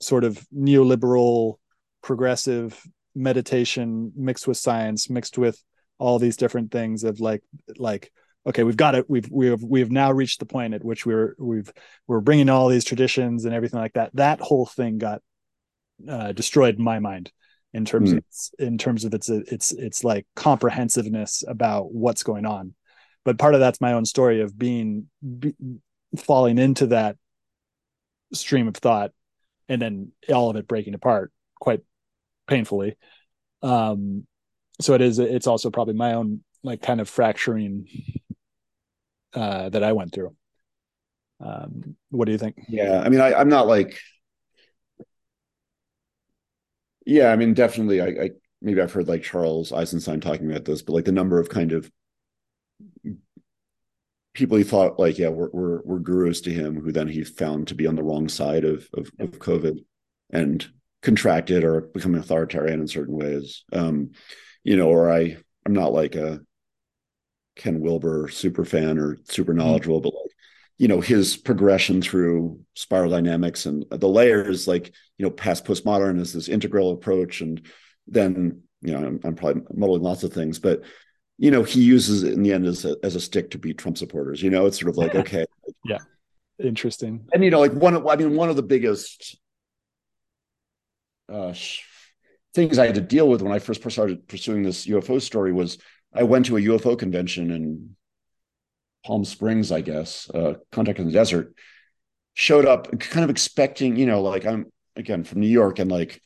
sort of neoliberal, progressive meditation mixed with science, mixed with all these different things of like, like, okay, we've got it. We've we've we've now reached the point at which we're we've we're bringing all these traditions and everything like that. That whole thing got uh, destroyed in my mind in terms mm. of its, in terms of its its its like comprehensiveness about what's going on. But part of that's my own story of being be, falling into that stream of thought and then all of it breaking apart quite painfully. Um, so it is it's also probably my own like kind of fracturing uh, that I went through. Um, what do you think? Yeah, I mean, I, I'm not like yeah, I mean, definitely. I, I maybe I've heard like Charles Eisenstein talking about this, but like the number of kind of people he thought like yeah were, were, were gurus to him who then he found to be on the wrong side of of, of covid and contracted or become authoritarian in certain ways um you know or i i'm not like a ken wilber super fan or super mm-hmm. knowledgeable but like you know his progression through spiral dynamics and the layers like you know past postmodern is this integral approach and then you know i'm, I'm probably muddling lots of things but you know he uses it in the end as a, as a stick to beat trump supporters you know? It's sort of like okay yeah. Interesting. And you know like one of i mean one of the biggest uh things i had to deal with when i first started pursuing this ufo story was i went to a ufo convention in Palm Springs, I guess, uh, Contact in the Desert, showed up kind of expecting, you know, like I'm again from New York and like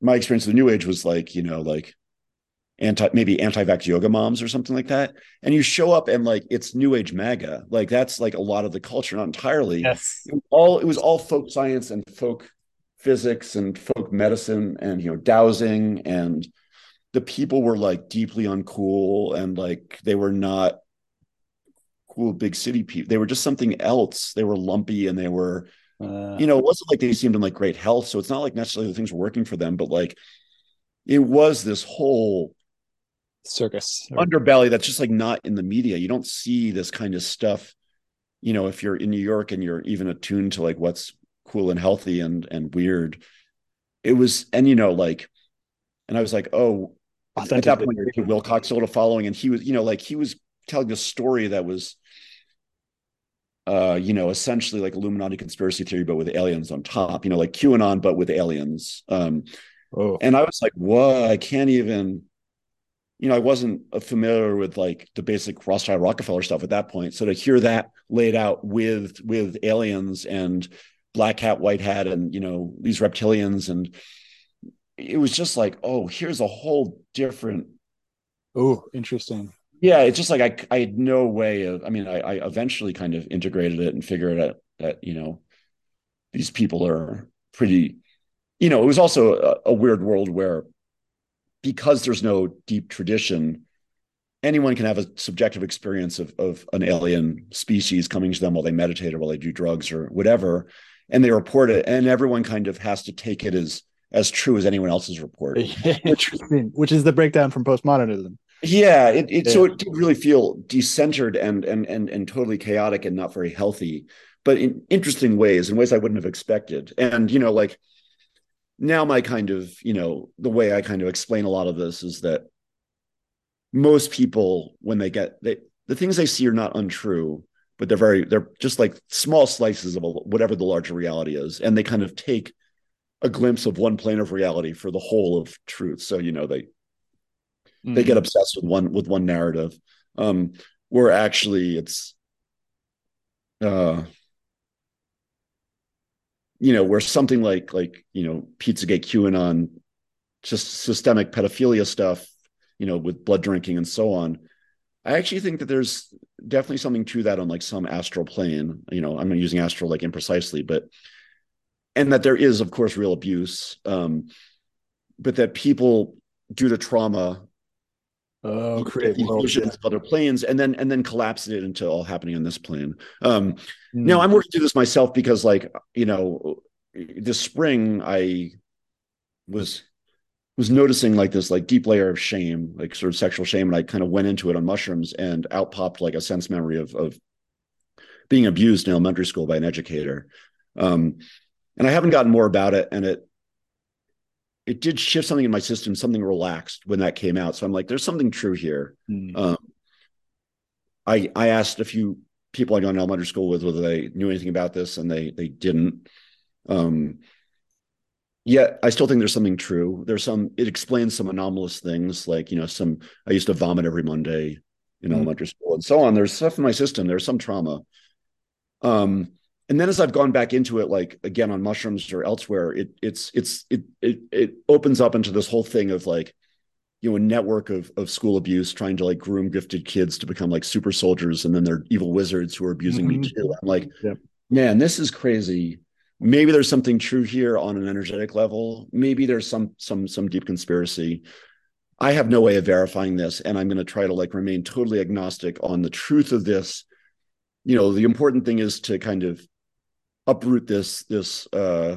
my experience of the New Age was like, you know, like anti maybe anti-vax yoga moms or something like that. And you show up and like it's New Age MAGA. Like that's like a lot of the culture, not entirely. Yes. It all it was all folk science and folk physics and folk medicine and you know dowsing and the people were like deeply uncool and like they were not cool big city people. They were just something else. They were lumpy and they were, uh, you know, it wasn't like they seemed in like great health. So it's not like necessarily the things were working for them, but like it was this whole circus underbelly that's just like not in the media. You don't see this kind of stuff, you know, if you're in New York and you're even attuned to like what's cool and healthy and and weird. It was, and you know, like, and I was like, oh, Authentic at that point, Wilcock still had a following, and he was, you know, like he was telling a story that was uh, you know, essentially like Illuminati conspiracy theory, but with aliens on top, you know, like QAnon, but with aliens. Um, Oh. And I was like, whoa, I can't even, you know, I wasn't familiar with like the basic Rothschild Rockefeller stuff at that point. So to hear that laid out with with aliens and black hat, white hat, and you know, these reptilians and it was just like, oh, here's a whole different Oh, interesting. Yeah, it's just like I I had no way of I mean, I, I eventually kind of integrated it and figured out that, you know, these people are pretty you know, it was also a, a weird world where because there's no deep tradition, anyone can have a subjective experience of, of an alien species coming to them while they meditate or while they do drugs or whatever, and they report it, and everyone kind of has to take it as as true as anyone else's report. Interesting, which is the breakdown from postmodernism. Yeah, it, it yeah. so it did really feel decentered and and and and totally chaotic and not very healthy, but in interesting ways, in ways I wouldn't have expected. And you know, like now my kind of you know the way i kind of explain a lot of this is that most people when they get they the things they see are not untrue but they're very they're just like small slices of a, whatever the larger reality is and they kind of take a glimpse of one plane of reality for the whole of truth so you know they mm-hmm. they get obsessed with one with one narrative um where actually it's uh you know, where something like like you know Pizzagate, QAnon, just systemic pedophilia stuff, you know, with blood drinking and so on. I actually think that there's definitely something to that on like some astral plane. You know, I'm using astral like imprecisely, but and that there is, of course, real abuse, um, but that people due to trauma Oh, create illusions of other planes, and then and then collapse it into all happening on this plane. Um, mm. Now I'm working through this myself because, like, you know, this spring I was was noticing like this like deep layer of shame, like sort of sexual shame, and I kind of went into it on mushrooms, and out popped like a sense memory of of being abused in elementary school by an educator. Um, and I haven't gotten more about it, and it it did shift something in my system, something relaxed when that came out. So I'm like, there's something true here. Mm. Um, I I asked a few people I gone to elementary school with whether they knew anything about this, and they they didn't. Um, yet I still think there's something true. There's some it explains some anomalous things, like you know, some I used to vomit every Monday in mm. elementary school and so on. There's stuff in my system. There's some trauma. Um, and then as I've gone back into it, like again on mushrooms or elsewhere, it it's it's it it it opens up into this whole thing of like, you know, a network of of school abuse, trying to like groom gifted kids to become like super soldiers, and then they're evil wizards who are abusing mm-hmm. me too. I'm like, yep. man, this is crazy. Maybe there's something true here on an energetic level. Maybe there's some some some deep conspiracy. I have no way of verifying this, and I'm going to try to like remain totally agnostic on the truth of this. You know, the important thing is to kind of uproot this this uh,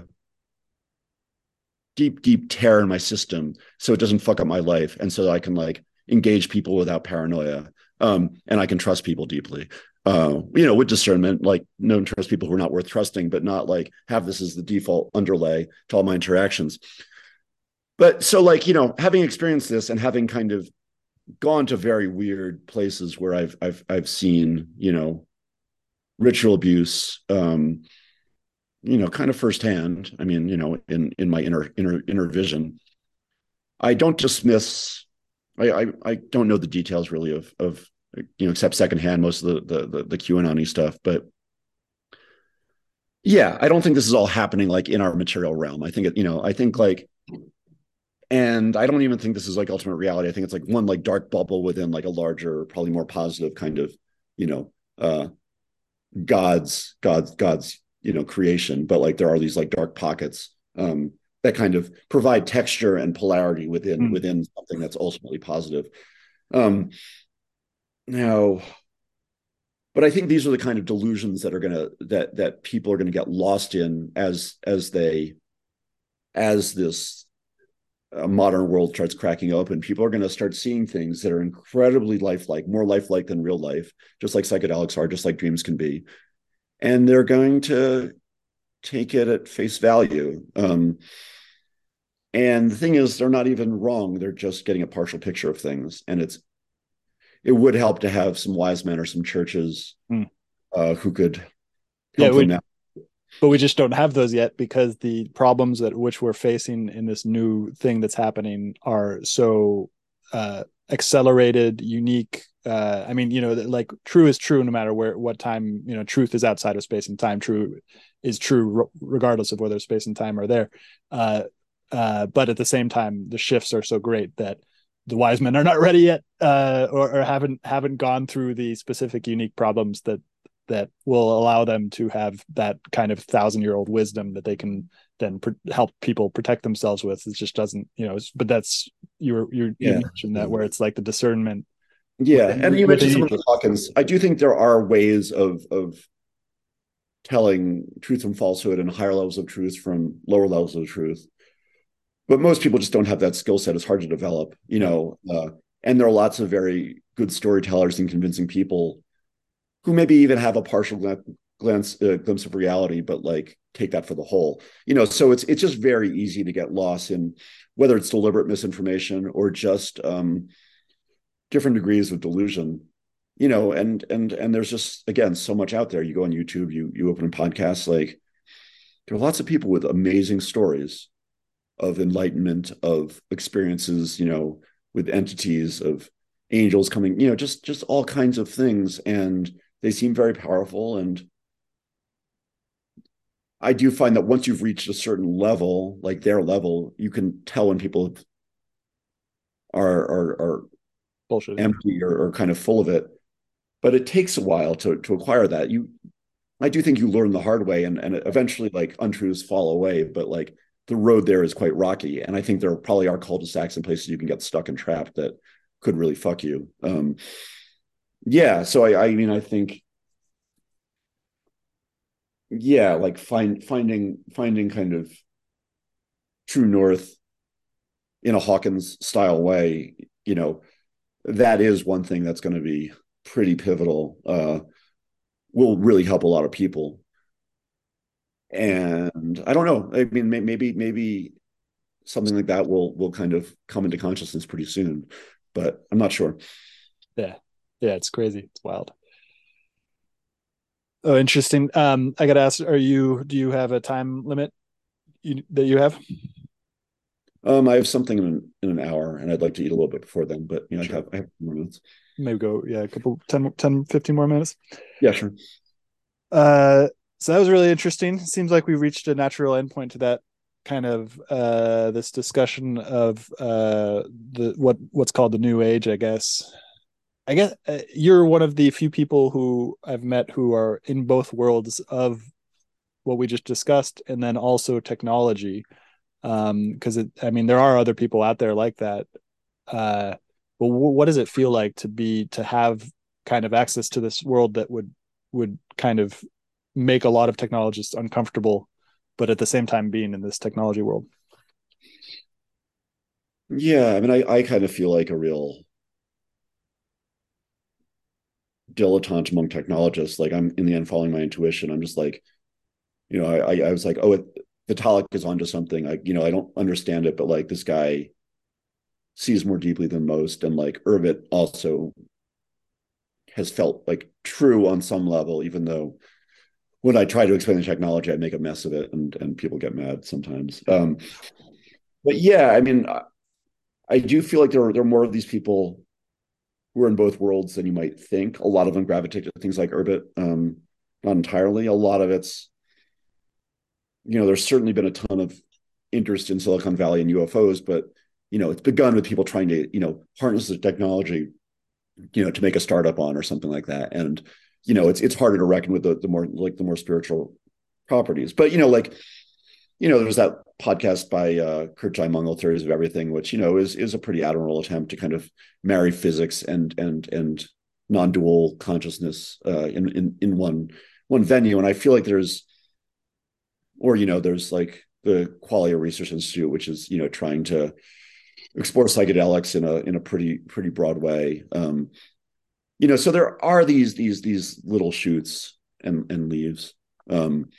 deep deep tear in my system so it doesn't fuck up my life and so I can like engage people without paranoia um, and I can trust people deeply. Uh, you know, with discernment, like no trust people who are not worth trusting, but not like have this as the default underlay to all my interactions. But so, like, you know, having experienced this and having kind of gone to very weird places where I've I've I've seen, you know, ritual abuse, um, you know, kind of firsthand. I mean, you know, in in my inner inner inner vision, I don't dismiss. I I, I don't know the details really of of you know, except secondhand most of the the the, the QAnon stuff, but yeah, I don't think this is all happening like in our material realm. I think it, you know, I think like and I don't even think this is like ultimate reality. I think it's like one like dark bubble within like a larger, probably more positive kind of, you know, uh God's God's God's you know creation but like there are these like dark pockets um that kind of provide texture and polarity within mm. within something that's ultimately positive. Um now but i think these are the kind of delusions that are going to that that people are going to get lost in as as they as this uh, modern world starts cracking open. People are going to start seeing things that are incredibly lifelike more lifelike than real life just like psychedelics are just like dreams can be and they're going to take it at face value. Um, and the thing is, they're not even wrong. They're just getting a partial picture of things, and it's it would help to have some wise men or some churches mm. uh, who could yeah, would, but we just don't have those yet because the problems that which we're facing in this new thing that's happening are so uh, accelerated, unique. Uh, I mean, you know, like true is true no matter where what time. You know, truth is outside of space and time. True is true regardless of whether space and time are there. Uh, uh, but at the same time, the shifts are so great that the wise men are not ready yet, uh, or, or haven't haven't gone through the specific unique problems that that will allow them to have that kind of thousand year old wisdom that they can then pr- help people protect themselves with. It just doesn't, you know. But that's you you yeah. you mentioned that where it's like the discernment. Yeah, within, and you mentioned some of the Hawkins. I do think there are ways of of telling truth from falsehood and higher levels of truth from lower levels of truth. But most people just don't have that skill set. It's hard to develop, you know. Uh, and there are lots of very good storytellers and convincing people who maybe even have a partial glance uh, glimpse of reality, but like take that for the whole. You know, so it's it's just very easy to get lost in whether it's deliberate misinformation or just um, different degrees of delusion. You know, and and and there's just again so much out there. You go on YouTube, you you open a podcast, like there are lots of people with amazing stories of enlightenment, of experiences, you know, with entities, of angels coming, you know, just just all kinds of things. And they seem very powerful and I do find that once you've reached a certain level, like their level, you can tell when people are are, are Bullshit. empty or, or kind of full of it. But it takes a while to to acquire that. You, I do think you learn the hard way, and and eventually like untruths fall away. But like the road there is quite rocky, and I think there probably are cul-de-sacs and places you can get stuck and trapped that could really fuck you. Um, yeah, so I I mean I think yeah like find finding finding kind of true north in a hawkins style way you know that is one thing that's going to be pretty pivotal uh will really help a lot of people. And i don't know i mean maybe maybe something like that will will kind of come into consciousness pretty soon but i'm not sure. Yeah yeah it's crazy it's wild Oh, interesting. Um, I got to ask: Are you? Do you have a time limit you, that you have? Um, I have something in, in an hour, and I'd like to eat a little bit before then. But you know, sure. I have I have more minutes. Maybe go, yeah, a couple 10, 10 15 more minutes. Yeah, sure. Uh, so that was really interesting. Seems like we reached a natural endpoint to that kind of uh this discussion of uh the what what's called the new age, I guess. I guess uh, you're one of the few people who I've met who are in both worlds of what we just discussed, and then also technology. Because um, I mean, there are other people out there like that. Uh, but w- what does it feel like to be to have kind of access to this world that would would kind of make a lot of technologists uncomfortable, but at the same time being in this technology world? Yeah, I mean, I, I kind of feel like a real dilettante among technologists. Like I'm in the end following my intuition. I'm just like, you know, I I was like, oh, it, Vitalik is onto something. Like, you know I don't understand it, but like this guy sees more deeply than most, and like Urbit also has felt like true on some level, even though when I try to explain the technology, I make a mess of it, and and people get mad sometimes. Um, but yeah, I mean, I, I do feel like there are there are more of these people who are in both worlds than you might think. A lot of them gravitate to things like Urbit. Um, not entirely. A lot of it's, you know, there's certainly been a ton of interest in Silicon Valley and UFOs, but you know, it's begun with people trying to, you know, harness the technology, you know, to make a startup on or something like that. And, you know, it's it's harder to reckon with the the more like the more spiritual properties. But you know, like you know, there was that podcast by uh, Kurt Jaimungal, Theories of Everything, which you know is is a pretty admirable attempt to kind of marry physics and and and non-dual consciousness uh, in in in one one venue. And I feel like there's, or you know, there's like the Qualia Research Institute, which is you know trying to explore psychedelics in a in a pretty pretty broad way. Um, you know, so there are these these these little shoots and and leaves. Um,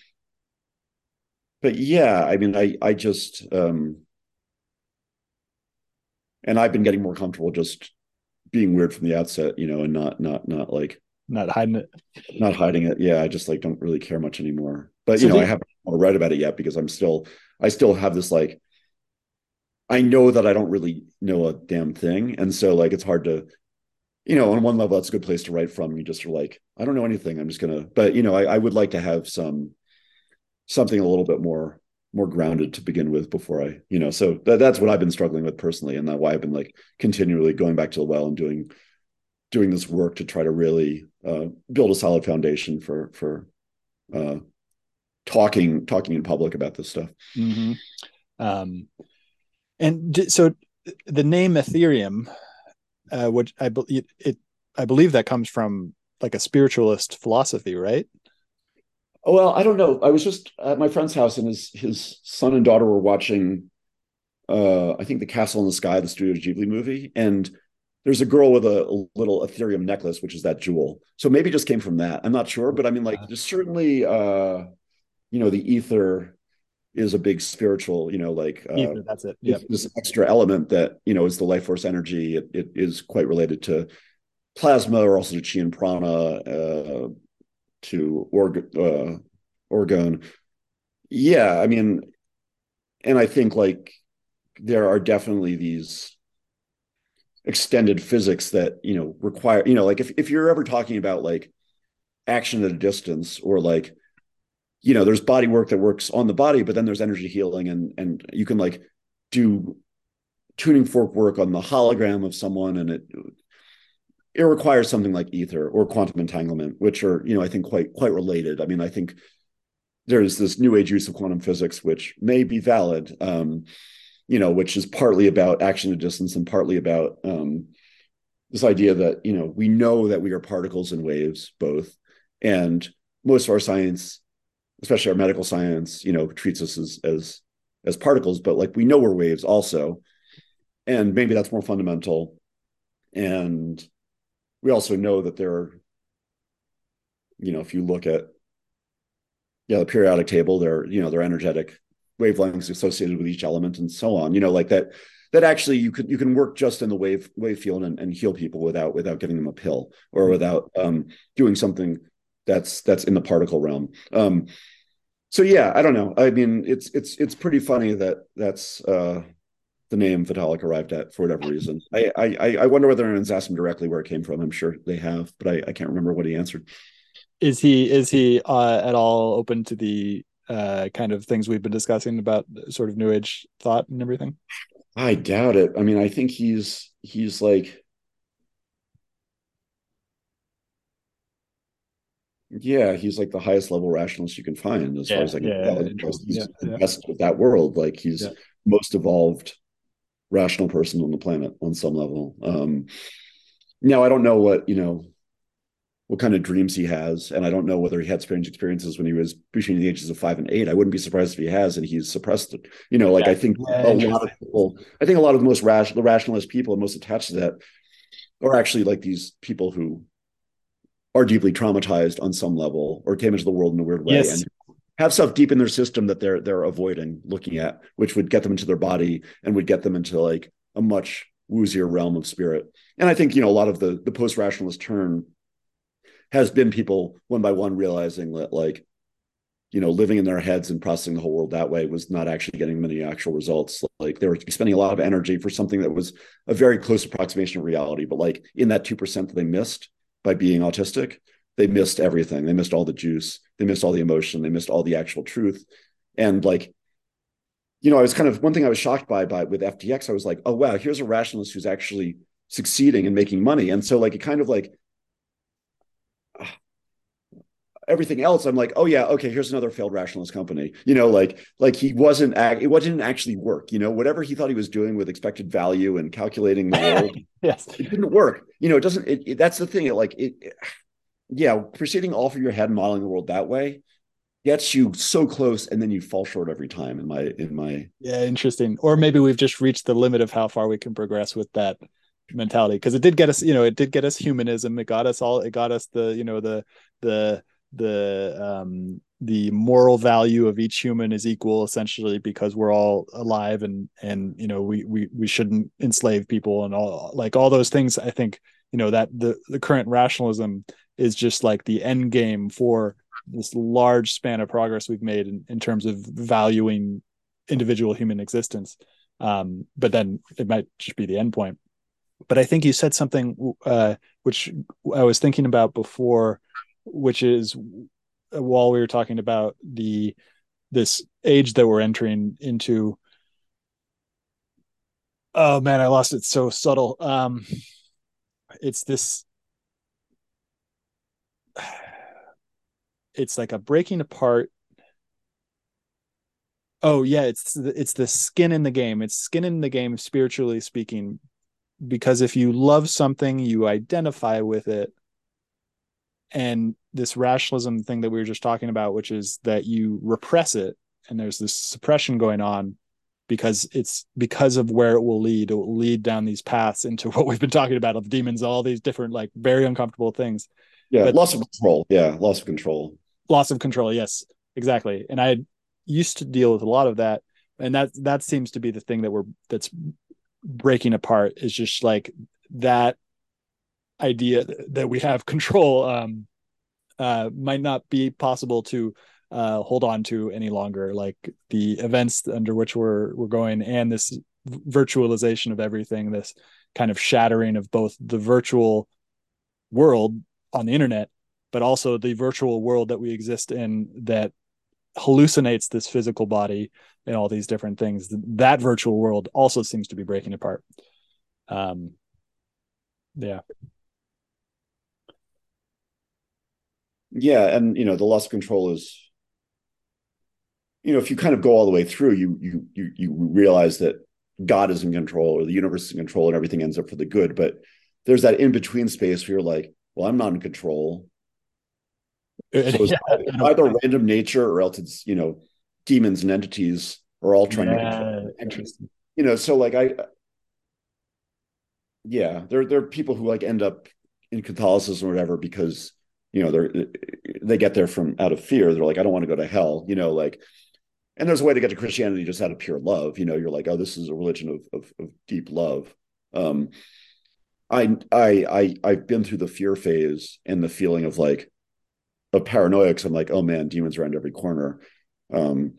but yeah, I mean, I I just um, and I've been getting more comfortable just being weird from the outset, you know, and not not not like not hiding it. Not hiding it. Yeah, I just like don't really care much anymore. But So you know, the- I haven't read about it yet because I'm still I still have this like I know that I don't really know a damn thing. And so like it's hard to you know, on one level that's a good place to write from. You just are like, I don't know anything. I'm just gonna but you know, I, I would like to have some something a little bit more more grounded to begin with before I, you know, so that, that's what I've been struggling with personally, and that's why I've been like continually going back to the well and doing doing this work to try to really uh, build a solid foundation for for uh, talking talking in public about this stuff. Mhm. Um, and d- so the name Ethereum, uh, which I believe it, I believe that comes from like a spiritualist philosophy, right? Well, I don't know. I was just at my friend's house, and his his son and daughter were watching. Uh, I think the Castle in the Sky, the Studio Ghibli movie, and there's a girl with a, a little Ethereum necklace, which is that jewel. So maybe it just came from that. I'm not sure, but I mean, like, there's certainly, uh, you know, the ether is a big spiritual, you know, like uh, Ether, that's it. Yep. this extra element that you know is the life force energy. It, it is quite related to plasma, or also to chi and prana, uh, to org- uh, orgone. Yeah, I mean, and I think like there are definitely these extended physics that you know require you know like if, if you're ever talking about like action at a distance or like you know there's body work that works on the body but then there's energy healing and and you can like do tuning fork work on the hologram of someone and it it requires something like ether or quantum entanglement which are you know i think quite quite related. I mean i think there's this new age use of quantum physics which may be valid um you know which is partly about action at distance and partly about um this idea that you know we know that we are particles and waves both and most of our science especially our medical science you know treats us as as as particles but like we know we're waves also. And maybe that's more fundamental. And we also know that there are you know if you look at yeah the periodic table there you know there are energetic wavelengths associated with each element and so on. You know like that that actually you can you can work just in the wave wave field and, and heal people without without giving them a pill or without um doing something that's that's in the particle realm. Um so yeah i don't know. I mean it's it's it's pretty funny that that's uh the name Vitalik arrived at for whatever reason. I I I wonder whether anyone's asked him directly where it came from. I'm sure they have, but I, I can't remember what he answered. Is he is he uh, at all open to the uh, kind of things we've been discussing about sort of new age thought and everything? I doubt it. I mean, I think he's he's like yeah, he's like the highest level rationalist you can find as Yeah, far as I can yeah, tell. yeah. He's Yeah, best with that world. Like he's most evolved rational person on the planet on some level. Um now I don't know what, you know, what kind of dreams he has, and I don't know whether he had strange experiences when he was between the ages of five and eight. I wouldn't be surprised if he has, and he's suppressed it. You know, like Yeah. I think Yeah, a lot of people, I think a lot of the most rational, the rationalist people, and most attached to that, are actually like these people who are deeply traumatized on some level or came into the world in a weird way Yes. and have stuff deep in their system that they're they're avoiding looking at, which would get them into their body and would get them into like a much woozier realm of spirit. And I think you know a lot of the the post rationalist turn has been people one by one realizing that like you know living in their heads and processing the whole world that way was not actually getting many actual results. Like they were spending a lot of energy for something that was a very close approximation of reality but like in that 2% that they missed by being autistic they missed everything. They missed all the juice they missed all the emotion they missed all the actual truth. And like you know i was kind of one thing i was shocked by by with ftx i was like oh wow here's a rationalist who's actually succeeding and making money. And so like it kind of like everything else i'm like oh yeah okay here's another failed rationalist company. You know like like he wasn't it wasn't actually work you know whatever he thought he was doing with expected value and calculating the world Yes. it didn't work. You know it doesn't it, it- that's the thing it, like it- yeah proceeding all from your head modeling the world that way gets you so close and then you fall short every time in my in my Yeah, interesting. Or maybe we've just reached the limit of how far we can progress with that mentality because it did get us, you know, it did get us humanism. It got us all. It got us the, you know, the the the um the moral value of each human is equal essentially because we're all alive and and you know we we we shouldn't enslave people and all like all those things. I think you know that the the current rationalism is just like the end game for this large span of progress we've made in, in terms of valuing individual human existence. Um, but then it might just be the end point. But I think you said something uh, which I was thinking about before, which is while we were talking about the this age that we're entering into. Oh man, I lost it. So subtle. Um, it's this it's like a breaking apart. Oh yeah it's it's the skin in the game. It's skin in the game spiritually speaking because if you love something you identify with it. And this rationalism thing that we were just talking about which is that you repress it and there's this suppression going on because it's because of where it will lead. It will lead down these paths into what we've been talking about of demons all these different like very uncomfortable things yeah but, loss of control. Yeah loss of control. Loss of control yes exactly. And i used to deal with a lot of that and that that seems to be the thing that we're that's breaking apart is just like that idea that we have control um uh might not be possible to uh hold on to any longer. Like the events under which we're we're going and this virtualization of everything this kind of shattering of both the virtual world on the internet but also the virtual world that we exist in that hallucinates this physical body and all these different things. That virtual world also seems to be breaking apart. Um yeah. Yeah and you know the loss of control is you know if you kind of go all the way through you you you you realize that god is in control or the universe is in control and everything ends up for the good but there's that in between space where you're like well i'm not in control. So it's yeah. either random nature or else it's you know demons and entities are all trying yeah, to interesting. You know so like i uh, yeah there there are people who like end up in catholicism or whatever because you know they're uh, uh, they get there from out of fear. They're like i don't want to go to hell you know like and there's a way to get to christianity just out of pure love you know you're like oh this is a religion of of, of deep love. Um I, I i i've been through the fear phase and the feeling of like of paranoia because i'm like oh man demons around every corner. Um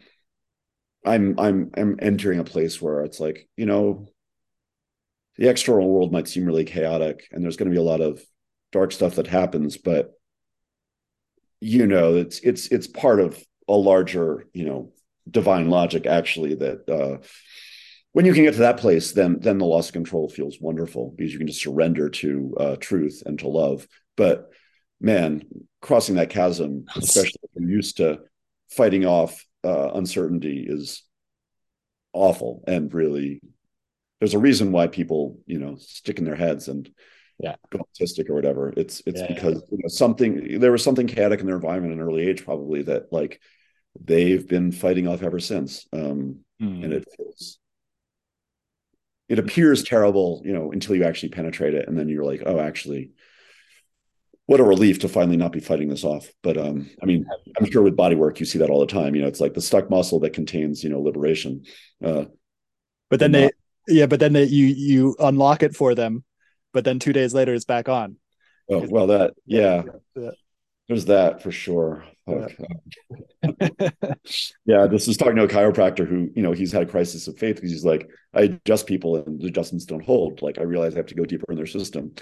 i'm i'm i'm entering a place where it's like you know the external world might seem really chaotic and there's going to be a lot of dark stuff that happens but you know it's it's it's part of a larger you know divine logic actually that uh when you can get to that place then then the loss of control feels wonderful because you can just surrender to uh truth and to love but man crossing that chasm especially if you're used to fighting off uh uncertainty is awful and really there's a reason why people you know stick in their heads and yeah go autistic or whatever it's it's yeah, because yeah. You know, something there was something chaotic in their environment in an early age probably that like they've been fighting off ever since um mm. and it feels it appears terrible you know until you actually penetrate it and then you're like oh actually what a relief to finally not be fighting this off but um i mean i'm sure with body work you see that all the time you know it's like the stuck muscle that contains you know liberation uh but then they not, yeah but then they, you you unlock it for them but then two days later it's back on. Oh well, that yeah, yeah. there's that for sure. Yeah. yeah, this is talking to a chiropractor who you know he's had a crisis of faith because he's like, I adjust people and the adjustments don't hold. Like I realize I have to go deeper in their system.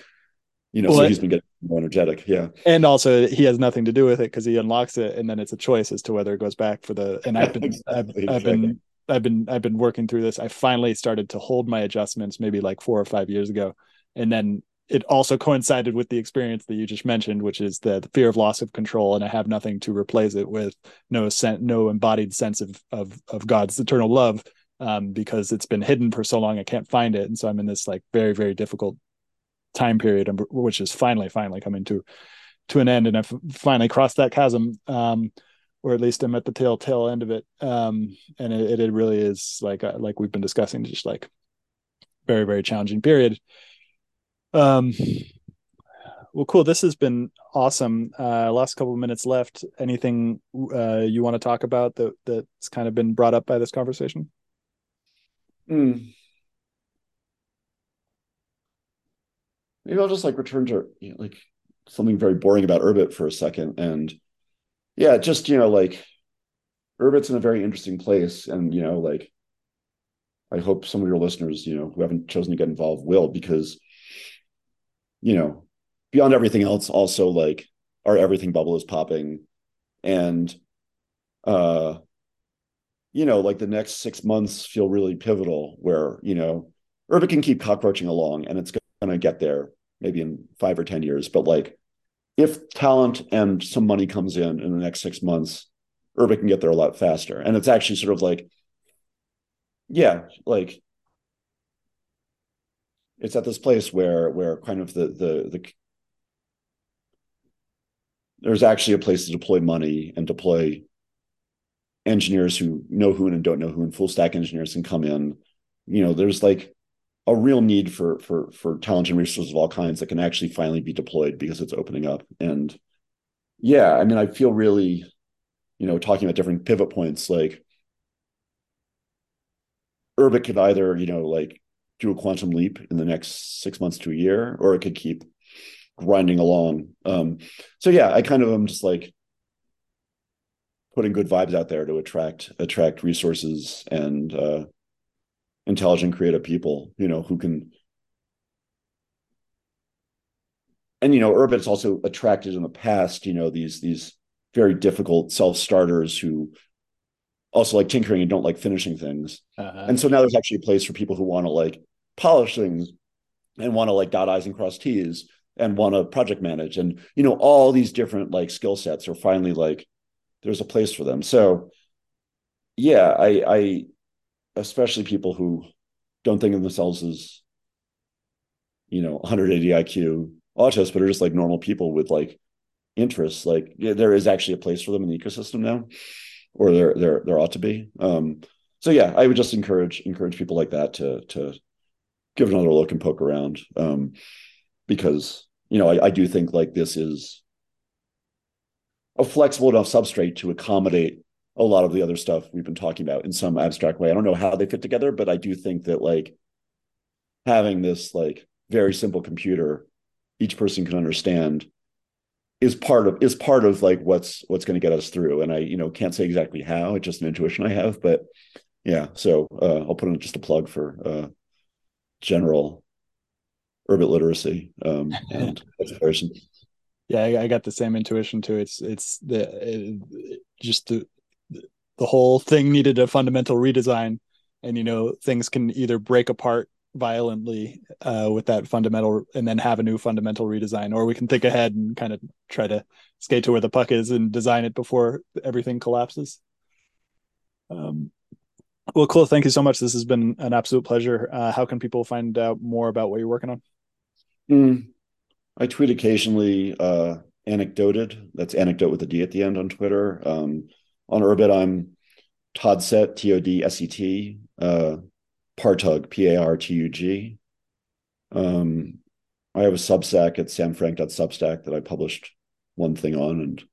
You know, well, so he's been getting more energetic. Yeah, and also he has nothing to do with it because he unlocks it, and then it's a choice as to whether it goes back for the. And I've been, exactly, I've, I've been, I've been, I've been working through this. I finally started to hold my adjustments maybe like four or five years ago, and then it also coincided with the experience that you just mentioned, which is the, the, fear of loss of control, and I have nothing to replace it with, no sen- no embodied sense of of of God's eternal love, um, because it's been hidden for so long, I can't find it, and so I'm in this like very very difficult time period, which is finally finally coming to to an end, and I've finally crossed that chasm, um, or at least I'm at the tail tail end of it, um, and it, it really is like uh, like we've been discussing, just like very very challenging period um, well, cool. This has been awesome. Uh, last couple of minutes left. Anything uh, you want to talk about that that's kind of been brought up by this conversation? Mm. Maybe I'll just like return to you know, like something very boring about Urbit for a second. And yeah, just, you know, like Urbit's in a very interesting place. And, you know, like I hope some of your listeners, you know, who haven't chosen to get involved will, because, you know, beyond everything else, also like our everything bubble is popping. And uh, you know, like the next six months feel really pivotal where, you know, Urbit can keep cockroaching along and it's to get there maybe in five or 10 years. But like if talent and some money comes in in the next six months, Urbit can get there a lot faster. And it's actually sort of like, yeah, like it's at this place where where kind of the the the there's actually a place to deploy money and deploy engineers who know who and don't know who and full stack engineers can come in. You know there's like a real need for for for talent and resources of all kinds that can actually finally be deployed because it's opening up. And yeah i mean i feel really you know talking about different pivot points like urbit could either you know like do a quantum leap in the next six months to a year or it could keep grinding along um so yeah i kind of am just like putting good vibes out there to attract attract resources and uh, intelligent, creative people. You know who can. And you know, Urbit's also attracted in the past. You know these these very difficult self starters who also like tinkering and don't like finishing things. Uh-huh. And so now there's actually a place for people who want to like polish things and want to like dot i's and cross t's and want to project manage and you know all these different like skill sets are finally like there's a place for them. So yeah, I I especially people who don't think of themselves as you know 180 IQ autists, but are just like normal people with like interests. Like yeah, there is actually a place for them in the ecosystem now, or there there there ought to be. Um, so yeah, I would just encourage encourage people like that to to give another look and poke around, um, because you know I, I do think like this is a flexible enough substrate to accommodate a lot of the other stuff we've been talking about in some abstract way. I don't know how they fit together, but I do think that like having this like very simple computer each person can understand is part of is part of like what's what's going to get us through. And i you know can't say exactly how it's just an intuition i have but yeah so uh, i'll put in just a plug for uh, general Urbit literacy um, and yeah I, I, got the same intuition too. It's it's the it, just the the whole thing needed a fundamental redesign. And you know things can either break apart violently uh, with that fundamental and then have a new fundamental redesign or we can think ahead and kind of try to skate to where the puck is and design it before everything collapses um, well cool thank you so much this has been an absolute pleasure uh, how can people find out more about what you're working on mm. I tweet occasionally, uh, anecdoted. That's anecdote with a D at the end on Twitter. Um, on Urbit, I'm Todset, T O D S E T, uh, Partug, P A R T U G. Um, I have a Substack at samfrank.substack that I published one thing on, and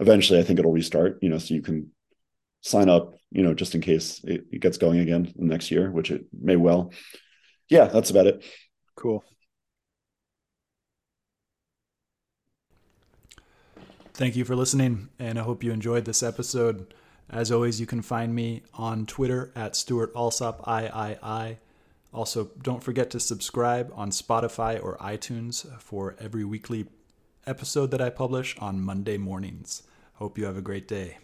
eventually I think it'll restart. You know, so you can sign up. You know, just in case it, it gets going again next year, which it may well. Yeah, that's about it. Cool. Thank you for listening, and I hope you enjoyed this episode. As always, you can find me on Twitter at Stuart Alsop III. Also, don't forget to subscribe on Spotify or iTunes for every weekly episode that I publish on Monday mornings. Hope you have a great day.